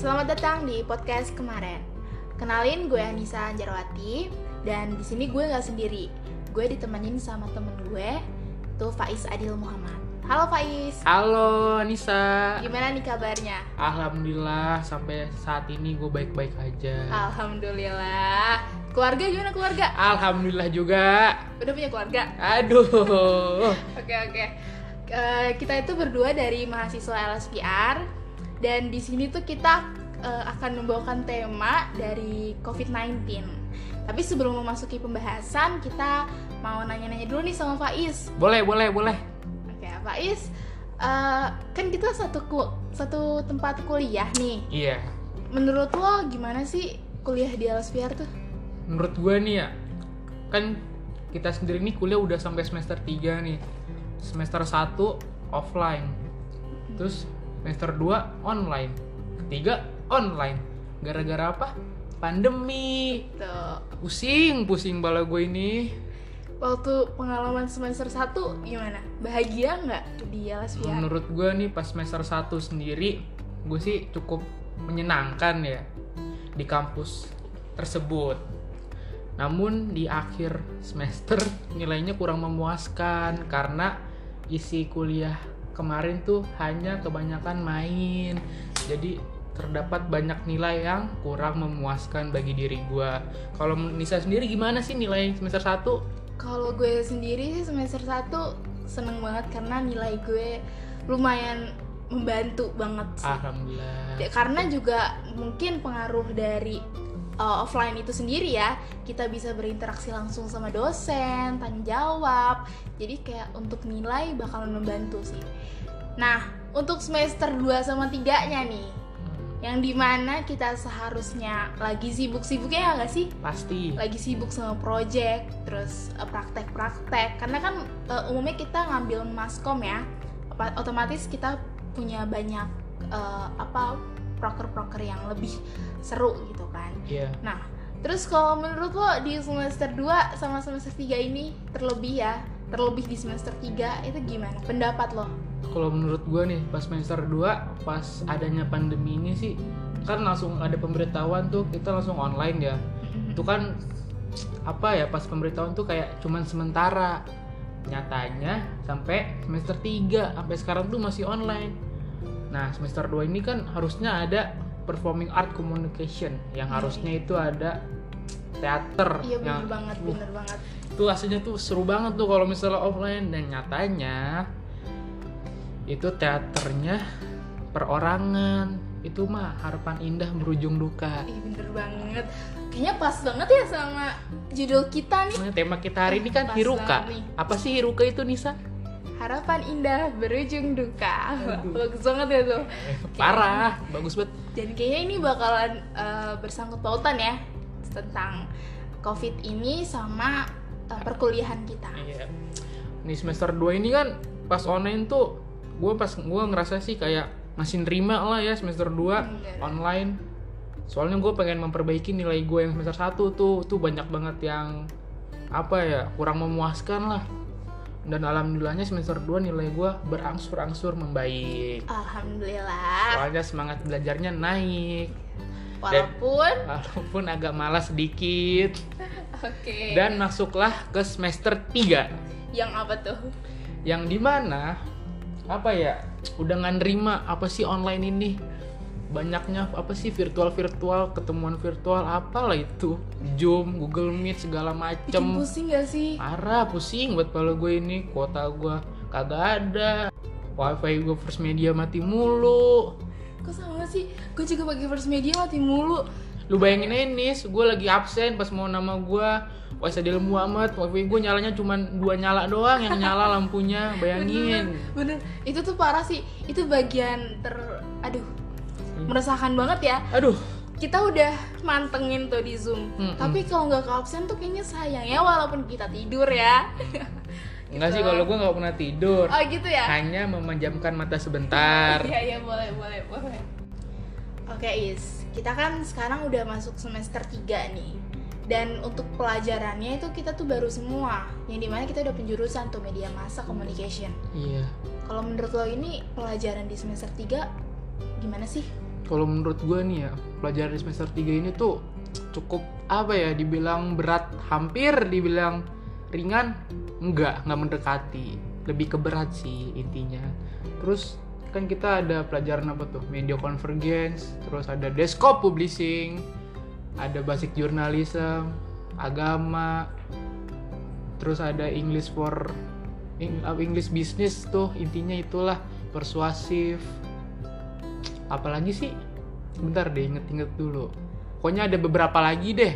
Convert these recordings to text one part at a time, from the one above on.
Selamat datang di podcast kemarin. Kenalin gue Anissa Jarwati dan di sini gue nggak sendiri. Gue ditemenin sama temen gue, tuh Faiz Adil Muhammad. Halo Faiz, Halo Nisa. gimana nih kabarnya? Alhamdulillah sampai saat ini gue baik-baik aja. Alhamdulillah. Keluarga gimana keluarga? Alhamdulillah juga. Udah punya keluarga? Aduh. Oke oke. Eh, kita itu berdua dari mahasiswa LSPR dan di sini tuh kita eh, akan membawakan tema dari COVID-19. Tapi sebelum memasuki pembahasan, kita mau nanya-nanya dulu nih sama Faiz. Boleh, boleh, boleh. Oke, Faiz, eh, kan kita satu ku- satu tempat kuliah nih. Iya. Menurut lo gimana sih kuliah di LSPR tuh? Menurut gue nih ya, kan kita sendiri nih kuliah udah sampai semester 3 nih. Semester 1 offline. Terus semester 2 online. Ketiga online. Gara-gara apa? Pandemi. Tuh. Pusing, pusing bala gue ini. Waktu pengalaman semester 1 gimana? Bahagia nggak di LSPR? Menurut gue nih pas semester 1 sendiri gue sih cukup menyenangkan ya di kampus tersebut. Namun di akhir semester nilainya kurang memuaskan karena isi kuliah kemarin tuh hanya kebanyakan main. Jadi terdapat banyak nilai yang kurang memuaskan bagi diri gue. Kalau Nisa sendiri gimana sih nilai semester 1? Kalau gue sendiri sih semester 1 seneng banget karena nilai gue lumayan membantu banget sih. Alhamdulillah. Ya, Karena juga mungkin pengaruh dari uh, offline itu sendiri ya. Kita bisa berinteraksi langsung sama dosen, tanya jawab. Jadi kayak untuk nilai bakalan membantu sih. Nah, untuk semester 2 sama 3-nya nih. Yang di mana kita seharusnya lagi sibuk-sibuknya ya nggak sih? Pasti. lagi sibuk sama project terus eh, praktek-praktek karena kan eh, umumnya kita ngambil maskom ya otomatis kita punya banyak eh, apa proker-proker yang lebih seru gitu kan. Iya. nah terus kalau menurut lo di semester 2 sama semester 3 ini terlebih ya terlebih di semester 3 itu gimana? Pendapat lo? Kalau menurut gue nih pas semester 2 pas adanya pandemi ini sih kan langsung ada pemberitahuan tuh kita langsung online ya. Itu kan apa ya pas pemberitahuan tuh kayak cuman sementara. Nyatanya sampai semester 3 sampai sekarang tuh masih online nah semester 2 ini kan harusnya ada performing art communication. Yang Iya, harusnya itu ada teater iya bener yang banget uh, bener banget. Itu aslinya tuh seru banget tuh kalau misalnya offline. Dan nyatanya itu teaternya perorangan. Itu mah harapan indah berujung duka. Ih, bener banget. Kayaknya pas banget ya sama judul kita nih. Nah, tema kita hari ini kan Pas hiruka. apa sih hiruka itu Nisa Harapan indah berujung duka. Bagus banget ya tuh. parah bagus banget Dan kayaknya ini bakalan eh, bersangkut pautan ya tentang COVID ini sama eh, perkuliahan kita. iya nih semester 2 ini kan pas online tuh gue pas gue ngerasa sih kayak masih nerima lah ya semester 2 Bener. online soalnya gue pengen memperbaiki nilai gue yang semester 1 tuh tuh banyak banget yang apa ya kurang memuaskan lah dan alhamdulillahnya semester 2 nilai gue berangsur-angsur membaik Alhamdulillah. soalnya semangat belajarnya naik Walaupun walaupun agak malas sedikit oke. dan masuklah ke semester 3 Yang apa tuh? yang di mana apa ya udah nggak nerima apa sih online ini banyaknya apa sih virtual virtual ketemuan virtual apalah itu. Zoom google meet segala Bikin macem pusing gak sih? parah pusing buat kalau gue ini. Kuota gue kagak ada. Wifi gue first media mati mulu. Kok sama sih? Gue juga pakai first media mati mulu. lu bayangin aja nih gue lagi absen pas mau nama gue Waisadil Muhammad. Wifi gue nyalanya cuma dua nyala doang yang nyala lampunya. Bayangin. Bener, itu tuh parah sih. Itu bagian ter, aduh, meresahkan banget ya. aduh. Kita udah mantengin tuh di zoom. Mm-mm. tapi kalau nggak ke absen tuh kayaknya sayang ya walaupun kita tidur ya. Enggak sih kalau gue nggak pernah tidur. Oh gitu ya? Hanya memejamkan mata sebentar. Iya iya boleh boleh boleh. Oke is. Kita kan sekarang udah masuk semester 3 nih. Dan untuk pelajarannya itu kita tuh baru semua. Yang di mana kita udah penjurusan tuh media massa communication. Iya. Kalau menurut lo ini pelajaran di semester 3 gimana sih kalau menurut gue nih ya pelajaran semester 3 ini tuh cukup apa ya dibilang berat hampir dibilang ringan? Enggak nggak mendekati. Lebih ke berat sih intinya. Terus kan kita ada pelajaran apa tuh? Media convergence terus ada desktop publishing ada basic journalism agama terus ada English for Eng- English business tuh intinya itulah persuasif apalagi sih? Bentar deh inget-inget dulu. Pokoknya ada beberapa lagi deh.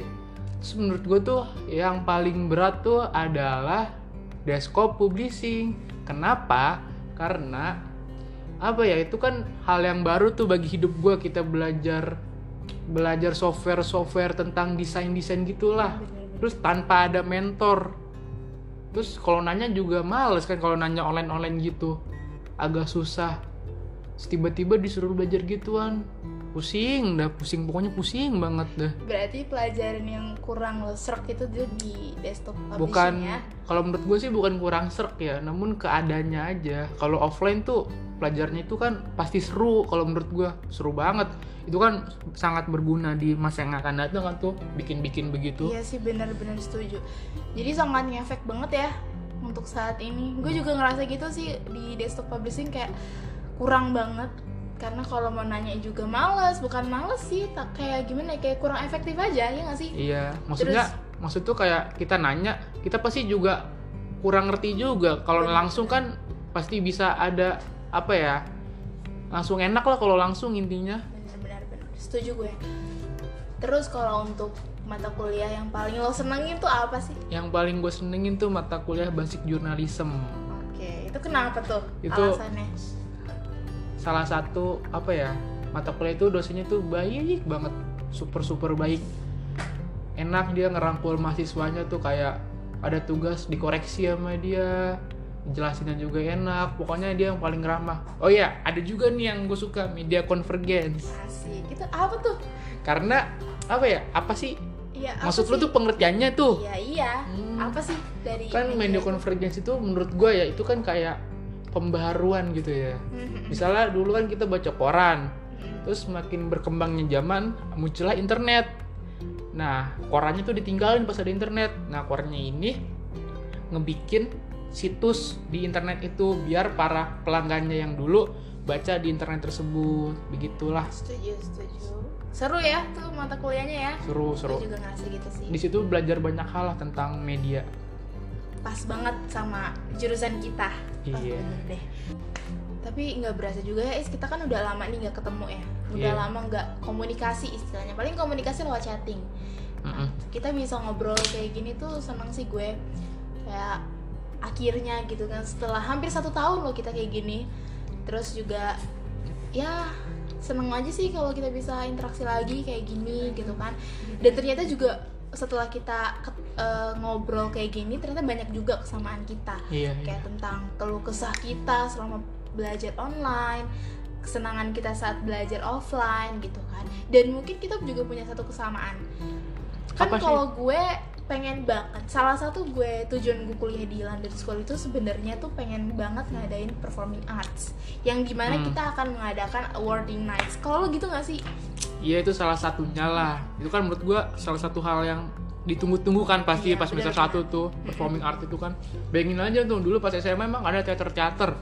Terus menurut gue tuh yang paling berat tuh adalah desktop publishing. Kenapa? Karena apa ya itu kan hal yang baru tuh bagi hidup gue kita belajar belajar software software tentang desain desain gitulah terus tanpa ada mentor. Terus kalau nanya juga males kan kalau nanya online online gitu. Agak susah tiba-tiba disuruh belajar gituan. Pusing dah pusing. Pokoknya pusing banget dah. Berarti pelajaran yang kurang lo serk itu dia di desktop publishing bukan. ya. kalau menurut gue sih bukan kurang serk ya. Namun keadaannya aja. Kalau offline tuh pelajarnya itu kan pasti seru kalau menurut gue seru banget. Itu kan sangat berguna di masa yang akan datang kan tuh. Bikin-bikin begitu. Iya sih benar-benar setuju. Jadi sangat ngefek banget ya untuk saat ini. Gue juga ngerasa gitu sih di desktop publishing kayak kurang banget karena kalau mau nanya juga males, bukan males sih, tak kayak gimana ya, kayak kurang efektif aja ya nggak sih? Iya, maksudnya maksud tuh kayak kita nanya, kita pasti juga kurang ngerti juga. Kalau langsung kan pasti bisa ada apa ya? Langsung enak lah kalau langsung intinya. Benar-benar benar. Setuju gue. Terus kalau untuk mata kuliah yang paling lo senengin tuh apa sih? Yang paling gue senengin tuh mata kuliah basic journalism. Oke, itu kenapa tuh Itu- alasannya? Salah satu apa ya? Mata kuliah itu dosennya tuh baik banget, super super baik. Enak dia ngerangkul mahasiswanya tuh kayak ada tugas dikoreksi sama dia, jelasinnya juga enak. Pokoknya dia yang paling ramah. Oh iya, ada juga nih yang gue suka media convergence. Asik. Itu apa tuh? Karena apa ya? Apa sih? Iya, apa Maksud lu sih? tuh pengertiannya tuh? Iya, iya. Hmm. Apa sih dari Kan media convergence itu menurut gue ya itu kan kayak pembaharuan gitu ya. Mhm. Misalnya dulu kan kita baca koran, terus makin berkembangnya zaman muncullah internet. Nah, korannya tuh ditinggalin pas ada internet. Nah, korannya ini ngebikin situs di internet itu biar para pelanggannya yang dulu baca di internet tersebut. Begitulah. Setuju, setuju. Seru ya tuh mata kuliahnya ya. Seru, seru. Gue juga ngerasa gitu sih. Di situ belajar banyak hal lah tentang media. Pas banget sama jurusan kita. Iya. deh. Tapi nggak berasa juga ya, Is. Kita kan udah lama nih nggak ketemu ya. Udah Iya. lama nggak komunikasi istilahnya. Paling komunikasi lewat chatting. Mm-mm. Kita bisa ngobrol kayak gini tuh seneng sih gue. Kayak akhirnya gitu kan setelah hampir satu tahun loh kita kayak gini. Terus juga ya seneng aja sih kalau kita bisa interaksi lagi kayak gini gitu kan. Dan ternyata juga setelah kita ke- eh, ngobrol kayak gini ternyata banyak juga kesamaan kita. Iya, iya. kayak tentang keluh kesah kita selama belajar online kesenangan kita saat belajar offline gitu kan. Dan mungkin kita juga punya satu kesamaan. Kan kalau gue pengen banget salah satu gue tujuan gue kuliah di London School itu sebenarnya tuh pengen banget ngadain performing arts yang di mana Hmm. kita akan mengadakan awarding nights kalau lo gitu gak sih Iya itu salah satunya lah. Itu kan menurut gua salah satu hal yang ditunggu-tunggu kan pasti Iya, pas semester. 1 tuh performing art itu kan. Bayangin aja tuh dulu pas SMA emang ada teater-teater.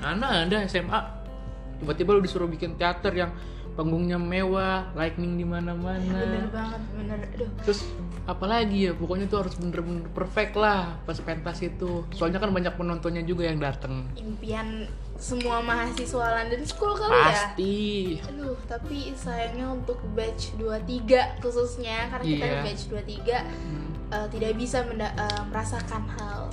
Mana ada SMA tiba-tiba lu disuruh bikin teater yang panggungnya mewah, lightning di bener mana-mana. banget bener aduh Terus apalagi ya pokoknya tuh harus bener-bener perfect lah pas pentas itu. Soalnya kan banyak penontonnya juga yang dateng. impian semua mahasiswa London School kali ya Pasti. Aduh, tapi sayangnya untuk batch 23 khususnya karena kita Iya. di batch 23 Hmm. eh, tidak bisa menda- eh, merasakan hal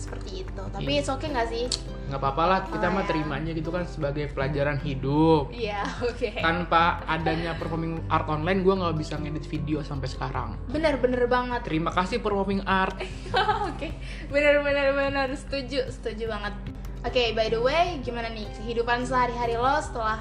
seperti itu. Tapi Iya. it's okay nggak sih? nggak apa-apa lah kita Oh, mah ya. terimanya gitu kan sebagai pelajaran hidup. Iya, oke. tanpa adanya performing art online gue nggak bisa ngedit video sampai sekarang Bener bener banget. terima kasih performing art Oke, bener bener bener setuju setuju banget. Oke, by the way, gimana nih kehidupan sehari-hari lo setelah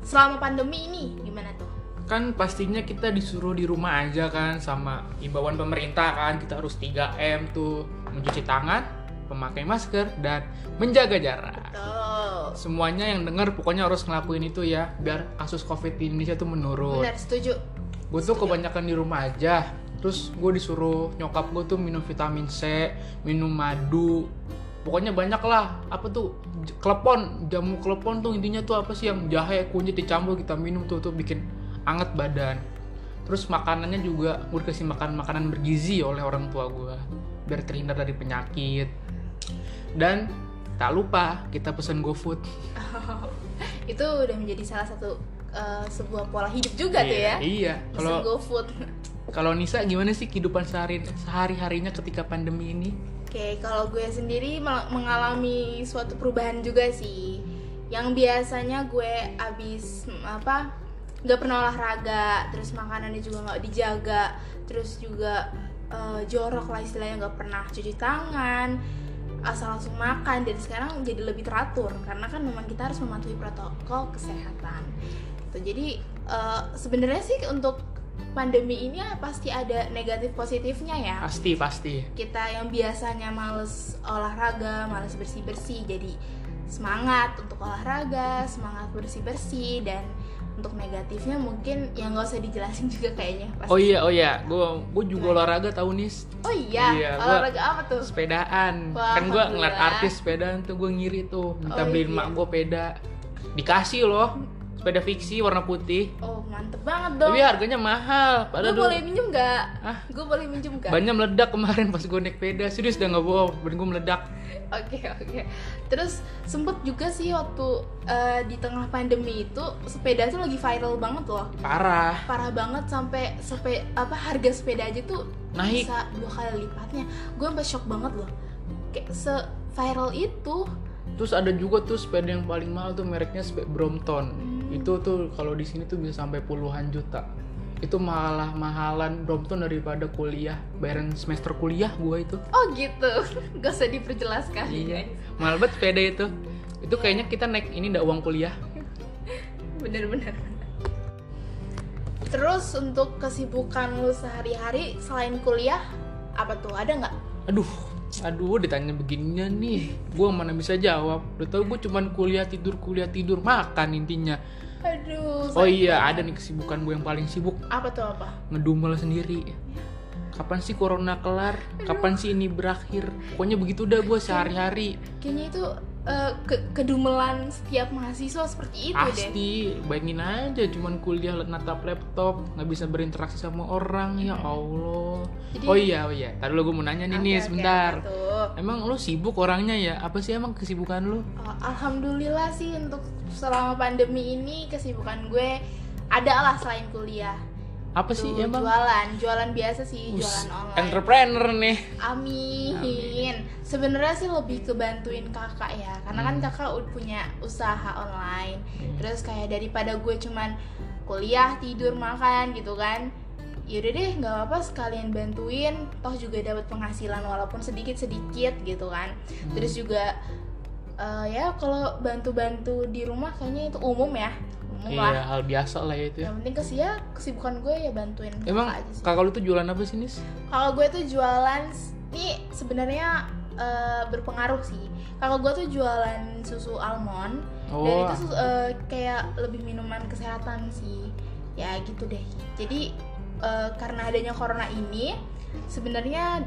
selama pandemi ini gimana tuh? Kan pastinya kita disuruh di rumah aja kan sama imbauan pemerintah kan kita harus 3M tuh mencuci tangan memakai masker dan menjaga jarak. Semuanya yang denger pokoknya harus ngelakuin itu ya biar kasus covid di Indonesia tuh menurun. Benar setuju. Gue tuh kebanyakan di rumah aja terus gue disuruh nyokap gue tuh minum vitamin C minum madu. Pokoknya banyak lah apa tuh klepon jamu klepon tuh intinya tuh apa sih yang jahe kunyit dicampur kita minum tuh tuh bikin anget badan. Terus makanannya juga gue dikasih makan makanan bergizi oleh orang tua gue biar terhindar dari penyakit. Dan tak lupa kita pesen GoFood. Itu udah menjadi salah satu eh, sebuah pola hidup juga tuh ya iya. kalau GoFood. kalau Nisa gimana sih kehidupan sehari sehari harinya ketika pandemi ini? Oke, kalau gue sendiri mengalami suatu perubahan juga sih. Yang biasanya gue abis apa nggak pernah olahraga, terus makanannya juga nggak dijaga, terus juga eh, jorok lah istilahnya nggak pernah cuci tangan, asal langsung makan. Dan sekarang jadi lebih teratur karena kan memang kita harus mematuhi protokol kesehatan. Gitu. Jadi eh, sebenarnya sih untuk pandemi ini ya pasti ada negatif positifnya ya pasti pasti kita yang biasanya males olahraga, males bersih-bersih jadi semangat untuk olahraga, semangat bersih-bersih dan untuk negatifnya mungkin yang nggak usah dijelasin juga kayaknya pasti. oh iya oh iya. Gue gue juga olahraga tahu nis. Oh iya, Iya, gua- olahraga apa tuh? sepedaan. Wah, kan gue ngeliat artis sepedaan tuh gue ngiri tuh. Minta Oh, beliin iya. mak gue peda. Dikasih loh sepeda fiksi warna putih Oh mantep banget dong. tapi harganya mahal Gue padahal dulu boleh minjem nggak? Gue boleh minjem nggak? banyak meledak kemarin pas gue naik sepeda serius udah nggak bohong badan gue meledak Oke oke. Terus sempet juga sih waktu eh, di tengah pandemi itu sepeda tuh lagi viral banget loh. parah parah banget sampai sampai apa harga sepeda aja tuh Naik. bisa dua kali lipatnya gue sampai shock banget loh kayak se viral itu terus ada juga tuh sepeda yang paling mahal tuh mereknya sepeda Brompton Hmm. Itu tuh kalau di sini tuh bisa sampai puluhan juta. Itu malah mahalan Brompton daripada kuliah bayaran semester kuliah gua itu. Oh gitu. Gak usah diperjelaskan iya. mahal banget sepeda itu. Itu kayaknya kita naik ini ndak uang kuliah. Bener-bener. Terus untuk kesibukan lu sehari-hari selain kuliah apa tuh? Ada nggak? Aduh aduh ditanya beginian nih. Gua mana bisa jawab? Udah tau gue cuman kuliah tidur kuliah tidur makan intinya. Aduh oh iya ada nih kesibukan gue yang paling sibuk. Apa tuh apa? Ngedumel sendiri. Kapan sih corona kelar? Kapan sih ini berakhir? Pokoknya begitu dah gue sehari-hari. kayaknya itu eh, ke- kedumelan setiap mahasiswa seperti itu deh pasti. Bayangin aja cuman kuliah natap laptop nggak bisa berinteraksi sama orang ya allah. Jadi- oh iya oh iya. Tadi lo gue mau nanya nih Oke, nih sebentar tuh? emang lo sibuk orangnya ya? Apa sih emang kesibukan lo Uh, Alhamdulillah sih untuk selama pandemi ini kesibukan gue ada lah selain kuliah. Apa sih Tuh, emang jualan, jualan biasa sih, Us, jualan online. entrepreneur nih Amin. Sebenarnya sih lebih kebantuin kakak ya, karena kan Hmm. kakak udah punya usaha online. Hmm. Terus kayak daripada gue cuman kuliah, tidur, makan gitu kan. Yaudah deh, nggak apa-apa sekalian bantuin, toh juga dapat penghasilan walaupun sedikit-sedikit gitu kan. Hmm. Terus juga eh, ya kalau bantu-bantu di rumah kayaknya itu umum ya, umum iya lah. hal biasa lah ya itu ya. Yang penting kes ya kesibukan gue ya bantuin emang kakak aja sih. kakak lu tuh jualan apa sih nis Kalau gue tuh jualan ini sebenarnya eh, berpengaruh sih. Kalau gue tuh jualan susu almond dan oh itu sus- eh, kayak lebih minuman kesehatan sih. Ya gitu deh. Jadi eh, karena adanya corona ini sebenarnya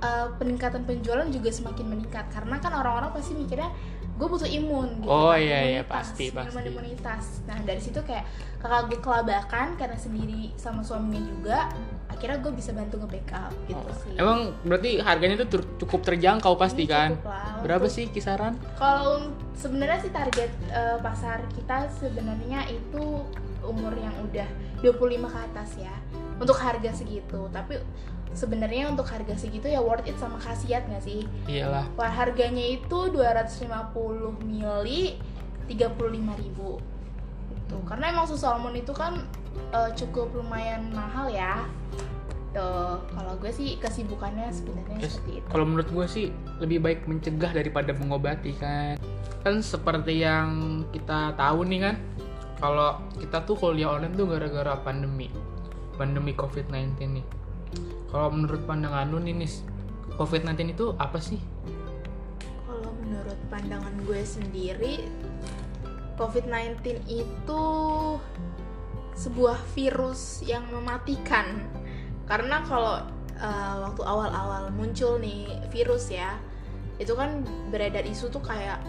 eh, peningkatan penjualan juga semakin meningkat karena kan orang-orang pasti mikirnya gue butuh imun gitu Oh, kan, iya, iya, imunitas, pasti, minuman pasti. imunitas nah dari situ kayak kakak gue kelabakan karena sendiri sama suaminya juga akhirnya gue bisa bantu nge-backup gitu Oh, sih Emang berarti harganya tuh cukup terjangkau pasti Ini kan? cukup lah Berapa sih kisaran? kalau sebenarnya sih target eh, pasar kita sebenarnya itu umur yang udah 25 ke atas ya untuk harga segitu tapi sebenarnya untuk harga segitu ya worth it sama khasiat nggak sih Iyalah. Wah, harganya itu 250 mili 35.000 ribu gitu. karena emang susu almond itu kan eh, cukup lumayan mahal ya tuh kalau gue sih kesibukannya sebenarnya Yes. seperti itu Kalau menurut gue sih lebih baik mencegah daripada mengobati kan. Kan seperti yang kita tahu nih kan, kalau kita tuh kuliah online tuh gara-gara pandemi, pandemi COVID-19 nih. Kalau menurut pandangan lu nih, Nis, COVID-19 itu apa sih? kalau menurut pandangan gue sendiri COVID-19 itu sebuah virus yang mematikan. Karena kalau uh, waktu awal-awal muncul nih virus ya itu kan beredar isu tuh kayak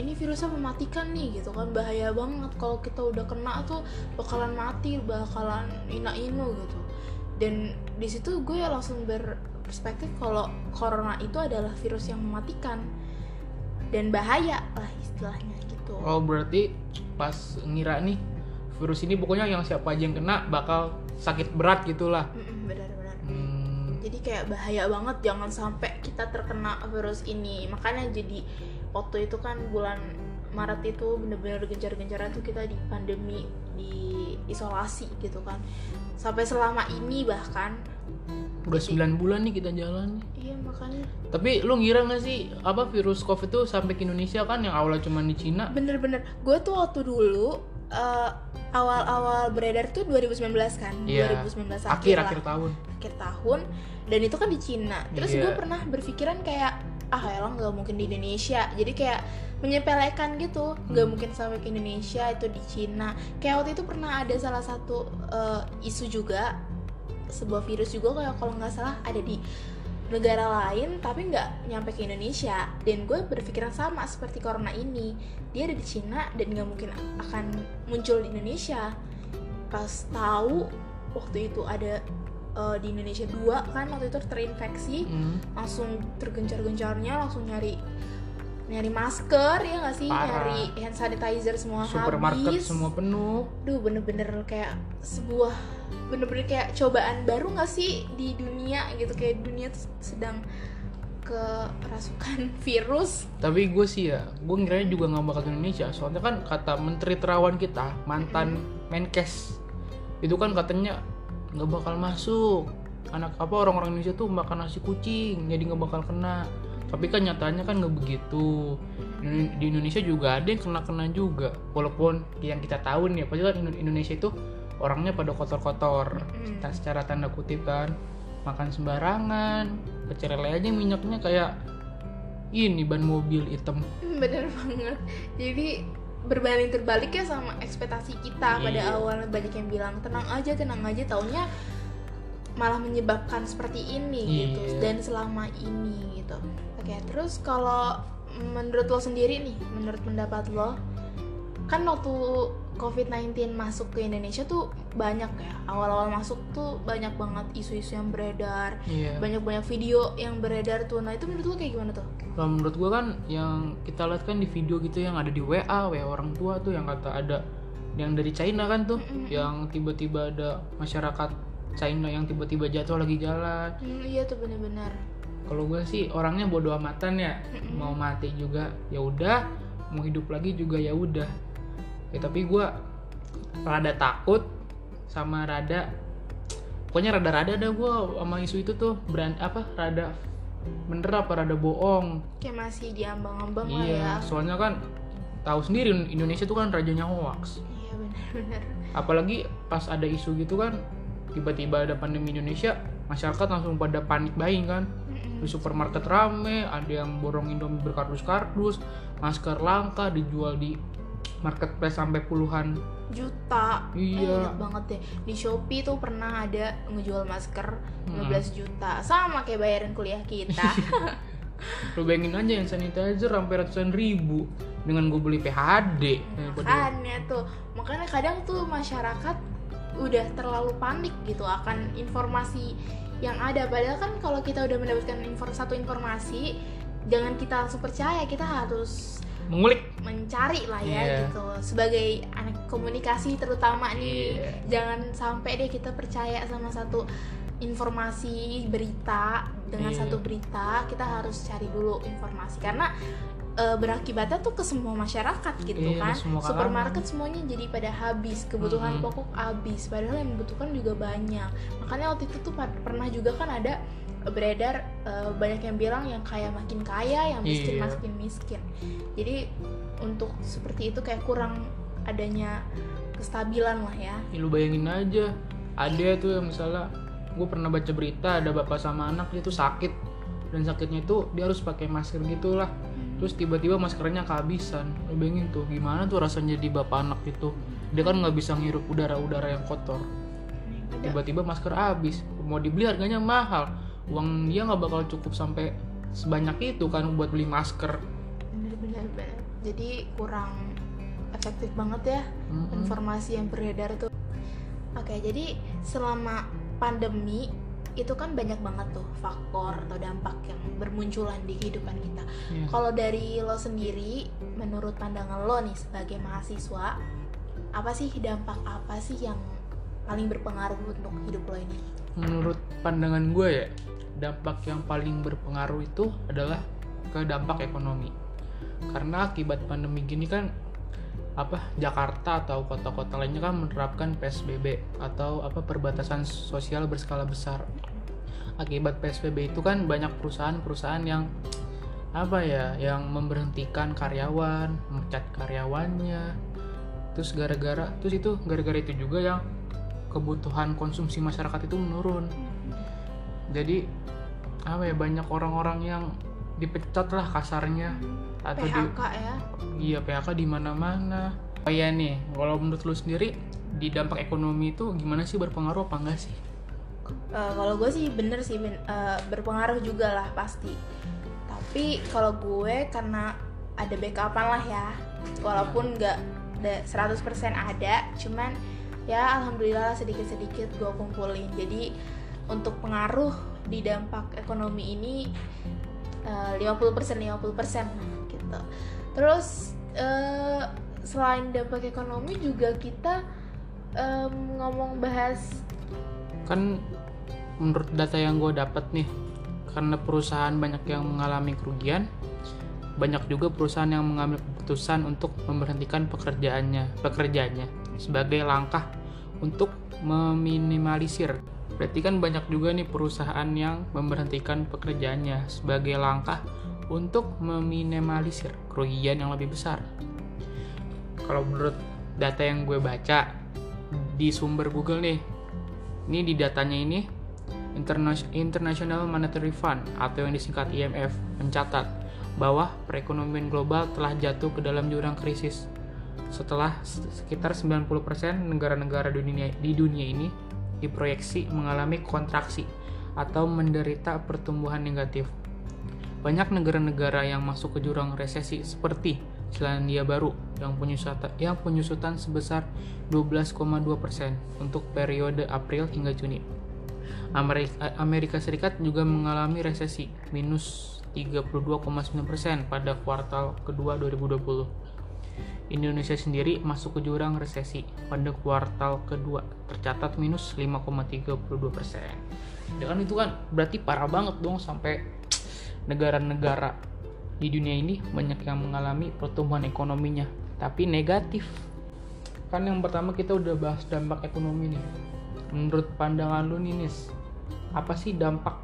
ini virusnya mematikan nih gitu kan. Bahaya banget kalau kita udah kena tuh bakalan mati bakalan ina inu gitu. Dan di situ gue ya langsung berperspektif kalau corona itu adalah virus yang mematikan dan bahaya lah istilahnya gitu. Oh berarti pas ngira nih virus ini pokoknya yang siapa aja yang kena bakal sakit berat gitulah. Benar-benar. Hmm. jadi kayak bahaya banget jangan sampai kita terkena virus ini. Makanya jadi waktu itu kan bulan Maret itu bener-bener gencar-gencaran tuh kita di pandemi di isolasi gitu kan. Sampai selama ini bahkan udah sembilan bulan nih kita jalan iya makanya. Tapi lu ngira gak sih apa virus covid tuh sampai ke Indonesia kan yang awalnya cuma di Cina? Bener-bener. Gue tuh waktu dulu uh, awal-awal beredar tuh 2019 kan Iya. 2019 akhir akhir lah. akhir tahun. Akhir tahun dan itu kan di Cina. Terus Iya. gue pernah berpikiran kayak ah elang nggak mungkin di Indonesia. Jadi kayak menyepelekan gitu. Nggak Hmm. mungkin sampai ke Indonesia itu di Cina. Kayak waktu itu pernah ada salah satu eh, isu juga sebuah virus juga kayak kalau nggak salah ada di negara lain tapi nggak nyampe ke Indonesia. Dan gue berpikiran sama seperti corona ini. Dia ada di Cina dan nggak mungkin akan muncul di Indonesia. Pas tahu waktu itu ada eh, di Indonesia dua kan waktu itu terinfeksi Hmm. langsung tergencar-gencarnya langsung nyari nyari masker ya nggak sih? Parah. nyari hand sanitizer semua supermarket habis semua penuh. Duh bener-bener kayak sebuah bener-bener kayak cobaan baru nggak sih di dunia gitu? Kayak dunia tuh sedang kerasukan virus. Tapi gue sih ya gue ngiranya juga nggak bakal ke Indonesia. Soalnya kan kata menteri terawan kita mantan Menkes itu kan katanya nggak bakal masuk. Anak apa? Orang-orang Indonesia tuh makan nasi kucing jadi nggak bakal kena tapi kan nyatanya kan nggak begitu. Di- Indonesia juga ada yang kena-kena juga. Walaupun yang kita tahu nih padahal kan Indo- Indonesia itu orangnya pada kotor-kotor. Mm. Secara tanda kutip kan. Makan sembarangan pecel lele aja minyaknya kayak ini ban mobil hitam. Bener banget. Jadi berbanding terbalik ya sama ekspektasi kita pada Iya. awalnya banyak yang bilang tenang aja tenang aja. Taunya malah menyebabkan seperti ini gitu. Iya. dan selama ini gitu oke terus kalau menurut lo sendiri nih menurut pendapat lo kan waktu COVID-19 masuk ke Indonesia tuh banyak ya. Awal-awal masuk tuh banyak banget isu-isu yang beredar iya. banyak-banyak video yang beredar tuh. Nah itu menurut lo kayak gimana tuh? Kalau menurut gua kan yang kita lihat kan di video gitu yang ada di WA WA orang tua tuh yang kata ada yang dari China kan tuh Mm-mm. yang tiba-tiba ada masyarakat China yang tiba-tiba jatuh lagi jalan. Hmm, iya tuh bener-bener kalau gue sih orangnya bodoh amatan ya. Mau mati juga ya udah. Mau hidup lagi juga ya udah. Ya tapi gue rada takut sama rada pokoknya rada-rada dah gue sama isu itu tuh. Brand apa rada bener apa rada bohong. Kayak masih diambang-ambang lah ya. iya soalnya kan tahu sendiri Indonesia tuh kan rajanya hoax. Iya benar-benar apalagi pas ada isu gitu kan tiba-tiba ada pandemi Indonesia masyarakat langsung pada panik buying kan di supermarket rame ada yang borong indomie berkardus-kardus masker langka dijual di marketplace sampai puluhan juta. Iya. Eh, banget deh di Shopee tuh pernah ada ngejual masker Hmm. 15 juta. Sama kayak bayaran kuliah kita. Lu bayangin aja yang sanitizer sampai ratusan ribu dengan gue beli PHD daripada makanya tuh makanya kadang tuh masyarakat udah terlalu panik gitu akan informasi yang ada padahal kan kalau kita udah mendapatkan infor- satu informasi jangan kita langsung percaya kita harus mengulik mencari lah ya Iya. gitu sebagai anak komunikasi terutama nih Iya. jangan sampai deh kita percaya sama satu informasi berita dengan Iya. satu berita kita harus cari dulu informasi karena e, berakibatnya tuh ke semua masyarakat gitu Iya, kan. semua supermarket semuanya jadi pada habis kebutuhan Mm-mm. pokok habis padahal yang membutuhkan juga banyak. Makanya waktu itu tuh pernah juga kan ada beredar e, banyak yang bilang yang kaya makin kaya yang miskin Iya. makin miskin. Jadi untuk seperti itu kayak kurang adanya kestabilan lah ya. Ya, lu bayangin aja. Ada tuh yang misalnya gue pernah baca berita ada bapak sama anak dia tuh sakit. Dan sakitnya itu dia harus pakai masker gitulah terus tiba-tiba maskernya kehabisan. Lu bayangin tuh gimana tuh rasanya di bapak anak itu? Dia kan nggak bisa ngirup udara-udara yang kotor. Tiba-tiba masker habis. Mau dibeli harganya mahal. Uang dia nggak bakal cukup sampai sebanyak itu kan buat beli masker. Bener-bener bener. Jadi kurang efektif banget ya informasi yang beredar tuh. Oke jadi selama pandemi itu kan banyak banget tuh faktor atau dampak yang bermunculan di kehidupan kita. Iya. kalau dari lo sendiri menurut pandangan lo nih sebagai mahasiswa apa sih dampak apa sih yang paling berpengaruh untuk hidup lo ini? Menurut pandangan gue ya dampak yang paling berpengaruh itu adalah ke dampak ekonomi. Karena akibat pandemi gini kan apa Jakarta atau kota-kota lainnya kan menerapkan PSBB atau apa perbatasan sosial berskala besar. Akibat PSBB itu kan banyak perusahaan-perusahaan yang apa ya yang memberhentikan karyawan mecat karyawannya. Terus gara-gara terus itu gara-gara itu juga yang kebutuhan konsumsi masyarakat itu menurun. Jadi apa ya banyak orang-orang yang dipecat lah kasarnya. Atau di PHK ya. Iya PHK di mana-mana. Oh iya nih kalau menurut lu sendiri di dampak ekonomi itu gimana sih? Berpengaruh apa enggak sih? Eh, kalau gue sih bener sih eh, berpengaruh juga lah pasti. Tapi kalau gue karena ada backupan lah ya. Walaupun nggak ada 100% ada cuman ya alhamdulillah sedikit-sedikit gue kumpulin. Jadi untuk pengaruh di dampak ekonomi ini eh, 50% 50% gitu. Terus eh, selain dampak ekonomi juga kita em, ngomong bahas kan menurut data yang gue dapat nih karena perusahaan banyak yang mengalami kerugian banyak juga perusahaan yang mengambil keputusan untuk memberhentikan pekerjaannya pekerjaannya sebagai langkah untuk meminimalisir berarti kan banyak juga nih perusahaan yang memberhentikan pekerjaannya sebagai langkah untuk meminimalisir kerugian yang lebih besar. Kalau menurut data yang gue baca di sumber Google nih ini di datanya ini Interna- International Monetary Fund atau yang disingkat IMF mencatat bahwa perekonomian global telah jatuh ke dalam jurang krisis. Setelah sekitar 90% negara-negara di dunia ini diproyeksi mengalami kontraksi atau menderita pertumbuhan negatif. Banyak negara-negara yang masuk ke jurang resesi seperti Selandia Baru yang penyusutan, yang penyusutan sebesar 12,2% untuk periode April hingga Juni. Amerika, Amerika Serikat juga mengalami resesi minus 32,9% pada kuartal kedua 2020. Indonesia sendiri masuk ke jurang resesi pada kuartal kedua tercatat minus 5,32%. Ya kan itu kan berarti parah banget dong sampai negara-negara di dunia ini banyak yang mengalami pertumbuhan ekonominya tapi negatif. Kan yang pertama kita udah bahas dampak ekonomi nih. Menurut pandangan lu nih Nis, apa sih dampak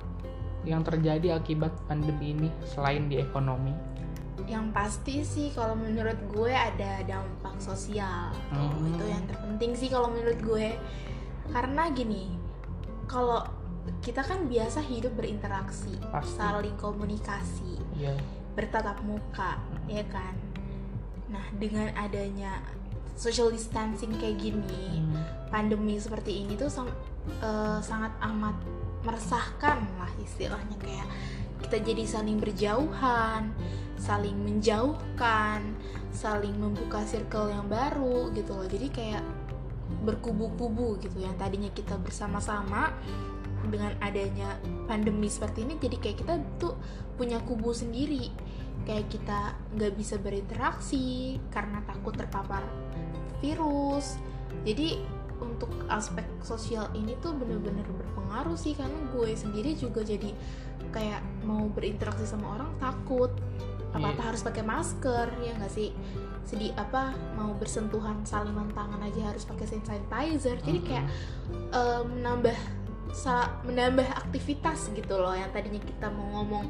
yang terjadi akibat pandemi ini selain di ekonomi? Yang pasti sih kalau menurut gue ada dampak sosial Hmm. itu yang terpenting sih kalau menurut gue karena gini kalau kita kan biasa hidup berinteraksi Pasti. saling komunikasi Iya. bertatap muka ya kan nah dengan adanya social distancing kayak gini Hmm. pandemi seperti ini tuh sang- eh, sangat amat meresahkan lah istilahnya kayak kita jadi saling berjauhan, saling menjauhkan, saling membuka circle yang baru gitu loh. Jadi kayak berkubu-kubu gitu. Yang tadinya kita bersama-sama dengan adanya pandemi seperti ini jadi kayak kita tuh punya kubu sendiri. Kayak kita nggak bisa berinteraksi karena takut terpapar virus. Jadi untuk aspek sosial ini tuh bener-bener berpengaruh sih karena gue sendiri juga jadi kayak mau berinteraksi sama orang takut. Apa apa Iya. harus pakai masker ya nggak sih? Sedih apa mau bersentuhan salinan tangan aja harus pakai hand sanitizer. Jadi kayak eh, menambah menambah aktivitas gitu loh. Yang tadinya kita mau ngomong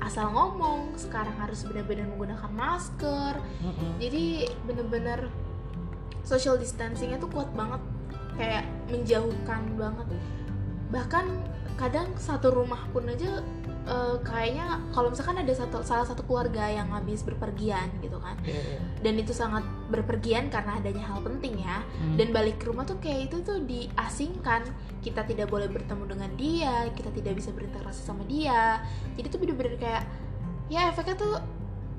asal ngomong sekarang harus benar-benar menggunakan masker. Jadi bener-bener social distancingnya tuh kuat banget. Kayak menjauhkan banget. Bahkan kadang satu rumah pun aja eh, kayaknya kalau misalkan ada satu salah satu keluarga yang habis berpergian gitu kan Iya, iya. dan itu sangat berpergian karena adanya hal penting ya Hmm. dan balik ke rumah tuh kayak itu tuh diasingkan kita tidak boleh bertemu dengan dia kita tidak bisa berinteraksi sama dia jadi tuh bener-bener kayak ya efeknya tuh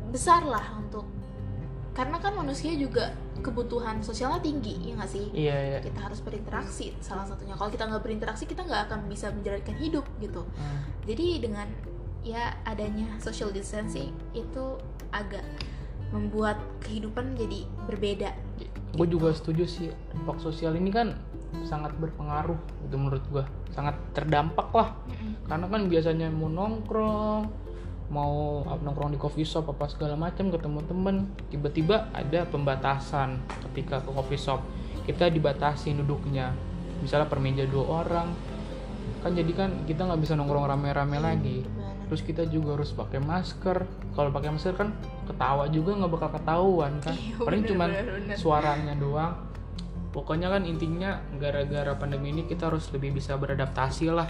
besar lah untuk karena kan manusia juga kebutuhan sosialnya tinggi ya nggak sih? Iya iya. Kita harus berinteraksi salah satunya. Kalau kita nggak berinteraksi kita nggak akan bisa menjalankan hidup gitu. Hmm. jadi dengan ya adanya social distancing itu agak membuat kehidupan jadi berbeda. Gue juga setuju sih. Dampak sosial ini kan sangat berpengaruh itu menurut gue sangat terdampak lah. Karena kan biasanya mau nongkrong mau nongkrong di coffee shop apa segala macam ketemu temen tiba-tiba ada pembatasan ketika ke coffee shop. Kita dibatasi duduknya misalnya per meja dua orang kan jadi kan kita nggak bisa nongkrong rame-rame lagi. Benar. terus kita juga harus pakai masker. Kalau pakai masker kan ketawa juga nggak bakal ketahuan kan. Iya, paling bener. suaranya doang. Pokoknya kan intinya gara-gara pandemi ini kita harus lebih bisa beradaptasi lah.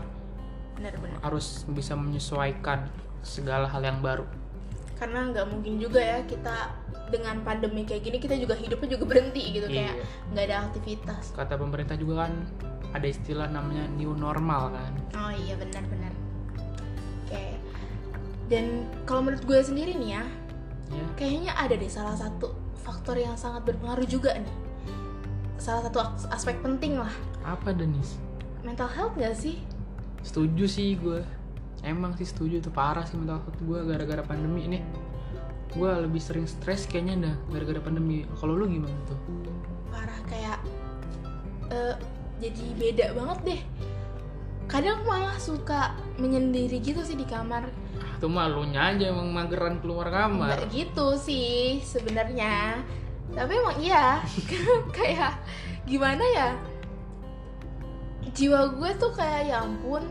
Benar-benar harus bisa menyesuaikan segala hal yang baru. Karena nggak mungkin juga ya kita dengan pandemi kayak gini kita juga hidupnya juga berhenti gitu kayak Iya. nggak ada aktivitas. Kata pemerintah juga kan ada istilah namanya new normal kan. Oh iya benar-benar oke. Dan kalau menurut gue sendiri nih ya ya kayaknya ada deh salah satu faktor yang sangat berpengaruh juga nih. Salah satu aspek penting lah. Apa Denis? Mental health gak sih? Setuju sih gue emang sih setuju tuh parah sih mental health gue gara-gara pandemi ini. Gue lebih sering stres kayaknya dah gara-gara pandemi. Kalau lu gimana tuh? Parah kayak eh, jadi beda banget deh. Kadang malah suka menyendiri gitu sih di kamar. Ah, tuh mah lu nya aja emang mageran keluar kamar. Nggak gitu sih sebenarnya. Tapi emang iya kayak gimana ya? Jiwa gue tuh kayak ya ampun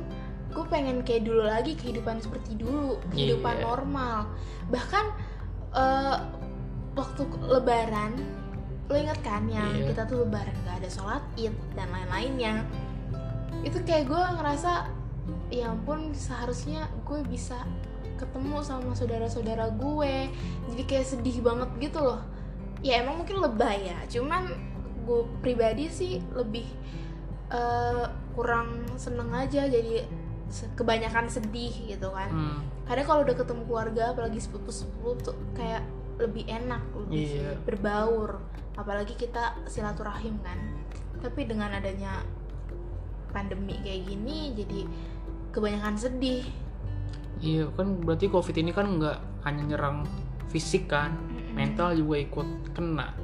gue pengen kayak dulu lagi kehidupan seperti dulu kehidupan Iya. normal. Bahkan eh, waktu lebaran lo inget kan yang Iya. kita tuh lebaran gak ada sholat id dan lain-lainnya. Itu kayak gue ngerasa ya ampun seharusnya gue bisa ketemu sama saudara-saudara gue jadi kayak sedih banget gitu loh. Ya emang mungkin lebay ya cuman gue pribadi sih lebih eh, kurang seneng aja. Jadi kebanyakan sedih gitu kan. Hmm, kadang kalau udah ketemu keluarga apalagi sepupu-sepupu tuh kayak lebih enak lebih iya. berbaur. Apalagi kita silaturahim kan. Tapi dengan adanya pandemi kayak gini jadi kebanyakan sedih. Iya kan berarti covid ini kan nggak hanya nyerang fisik kan Mm-mm. mental juga ikut kena.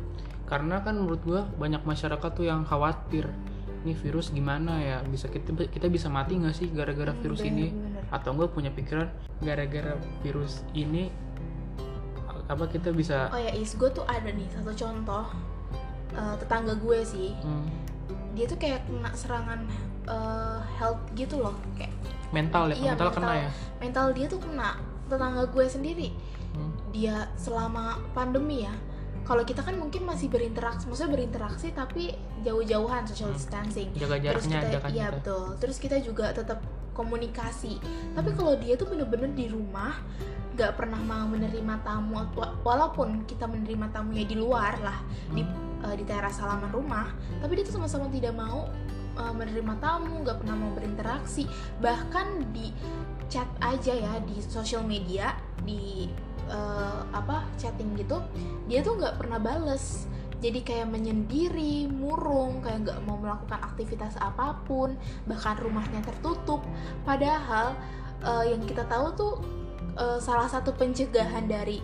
Karena kan menurut gua banyak masyarakat tuh yang khawatir ini virus gimana ya? Bisa kita kita bisa mati nggak sih gara-gara Hmm, virus bener, ini? bener. atau enggak punya pikiran gara-gara virus ini apa kita bisa oh ya is gue tuh ada nih satu contoh eh, tetangga gue sih. Hmm, dia tuh kayak kena serangan eh, health gitu loh kayak mental ya Iya, mental kena mental. ya? Mental dia tuh kena tetangga gue sendiri. Hmm, dia selama pandemi ya kalau kita kan mungkin masih berinteraksi maksudnya berinteraksi tapi jauh-jauhan social Hmm. distancing. Jaga terus jaraknya kita aja kan iya kita. betul. Terus kita juga tetap komunikasi. Tapi kalau dia tuh bener-bener di rumah nggak pernah mau menerima tamu wa- walaupun kita menerima tamunya di luar lah di eh, di teras halaman rumah tapi dia tuh sama-sama tidak mau eh, menerima tamu nggak pernah mau berinteraksi. Bahkan di chat aja ya di sosial media di eh, apa chatting gitu dia tuh nggak pernah bales. Jadi kayak menyendiri murung kayak nggak mau melakukan aktivitas apa pun bahkan rumahnya tertutup. Padahal eh, yang kita tahu tuh eh, salah satu pencegahan dari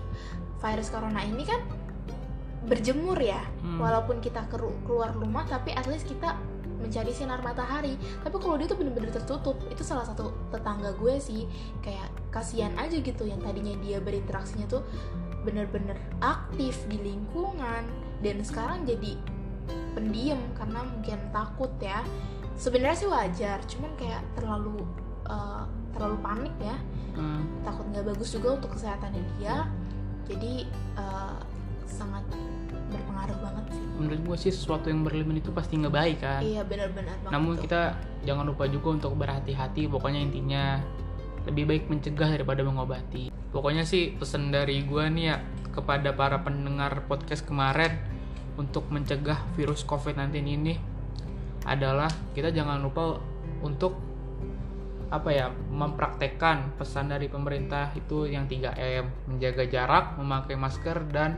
virus corona ini kan berjemur ya. Hmm. walaupun kita keluar rumah tapi at least kita mencari sinar matahari. Tapi kalau dia tuh bener-bener tertutup itu salah satu tetangga gue sih. Kayak kasihan aja gitu yang tadinya dia berinteraksinya tuh bener-bener aktif di lingkungan dan sekarang jadi pendiam karena mungkin takut ya. Sebenarnya sih wajar cuman kayak terlalu eh, terlalu panik ya. Hmm, takut nggak bagus juga untuk kesehatannya dia. Jadi eh, sangat berpengaruh banget sih. Menurut gue sih sesuatu yang berlebihan itu pasti nggak baik kan? Iya benar-benar namun tuh. kita jangan lupa juga untuk berhati-hati pokoknya intinya lebih baik mencegah daripada mengobati. Pokoknya sih pesan dari gue nih ya kepada para pendengar podcast kemarin untuk mencegah virus covid-19 ini adalah kita jangan lupa untuk apa ya mempraktekkan pesan dari pemerintah itu yang 3M menjaga jarak memakai masker dan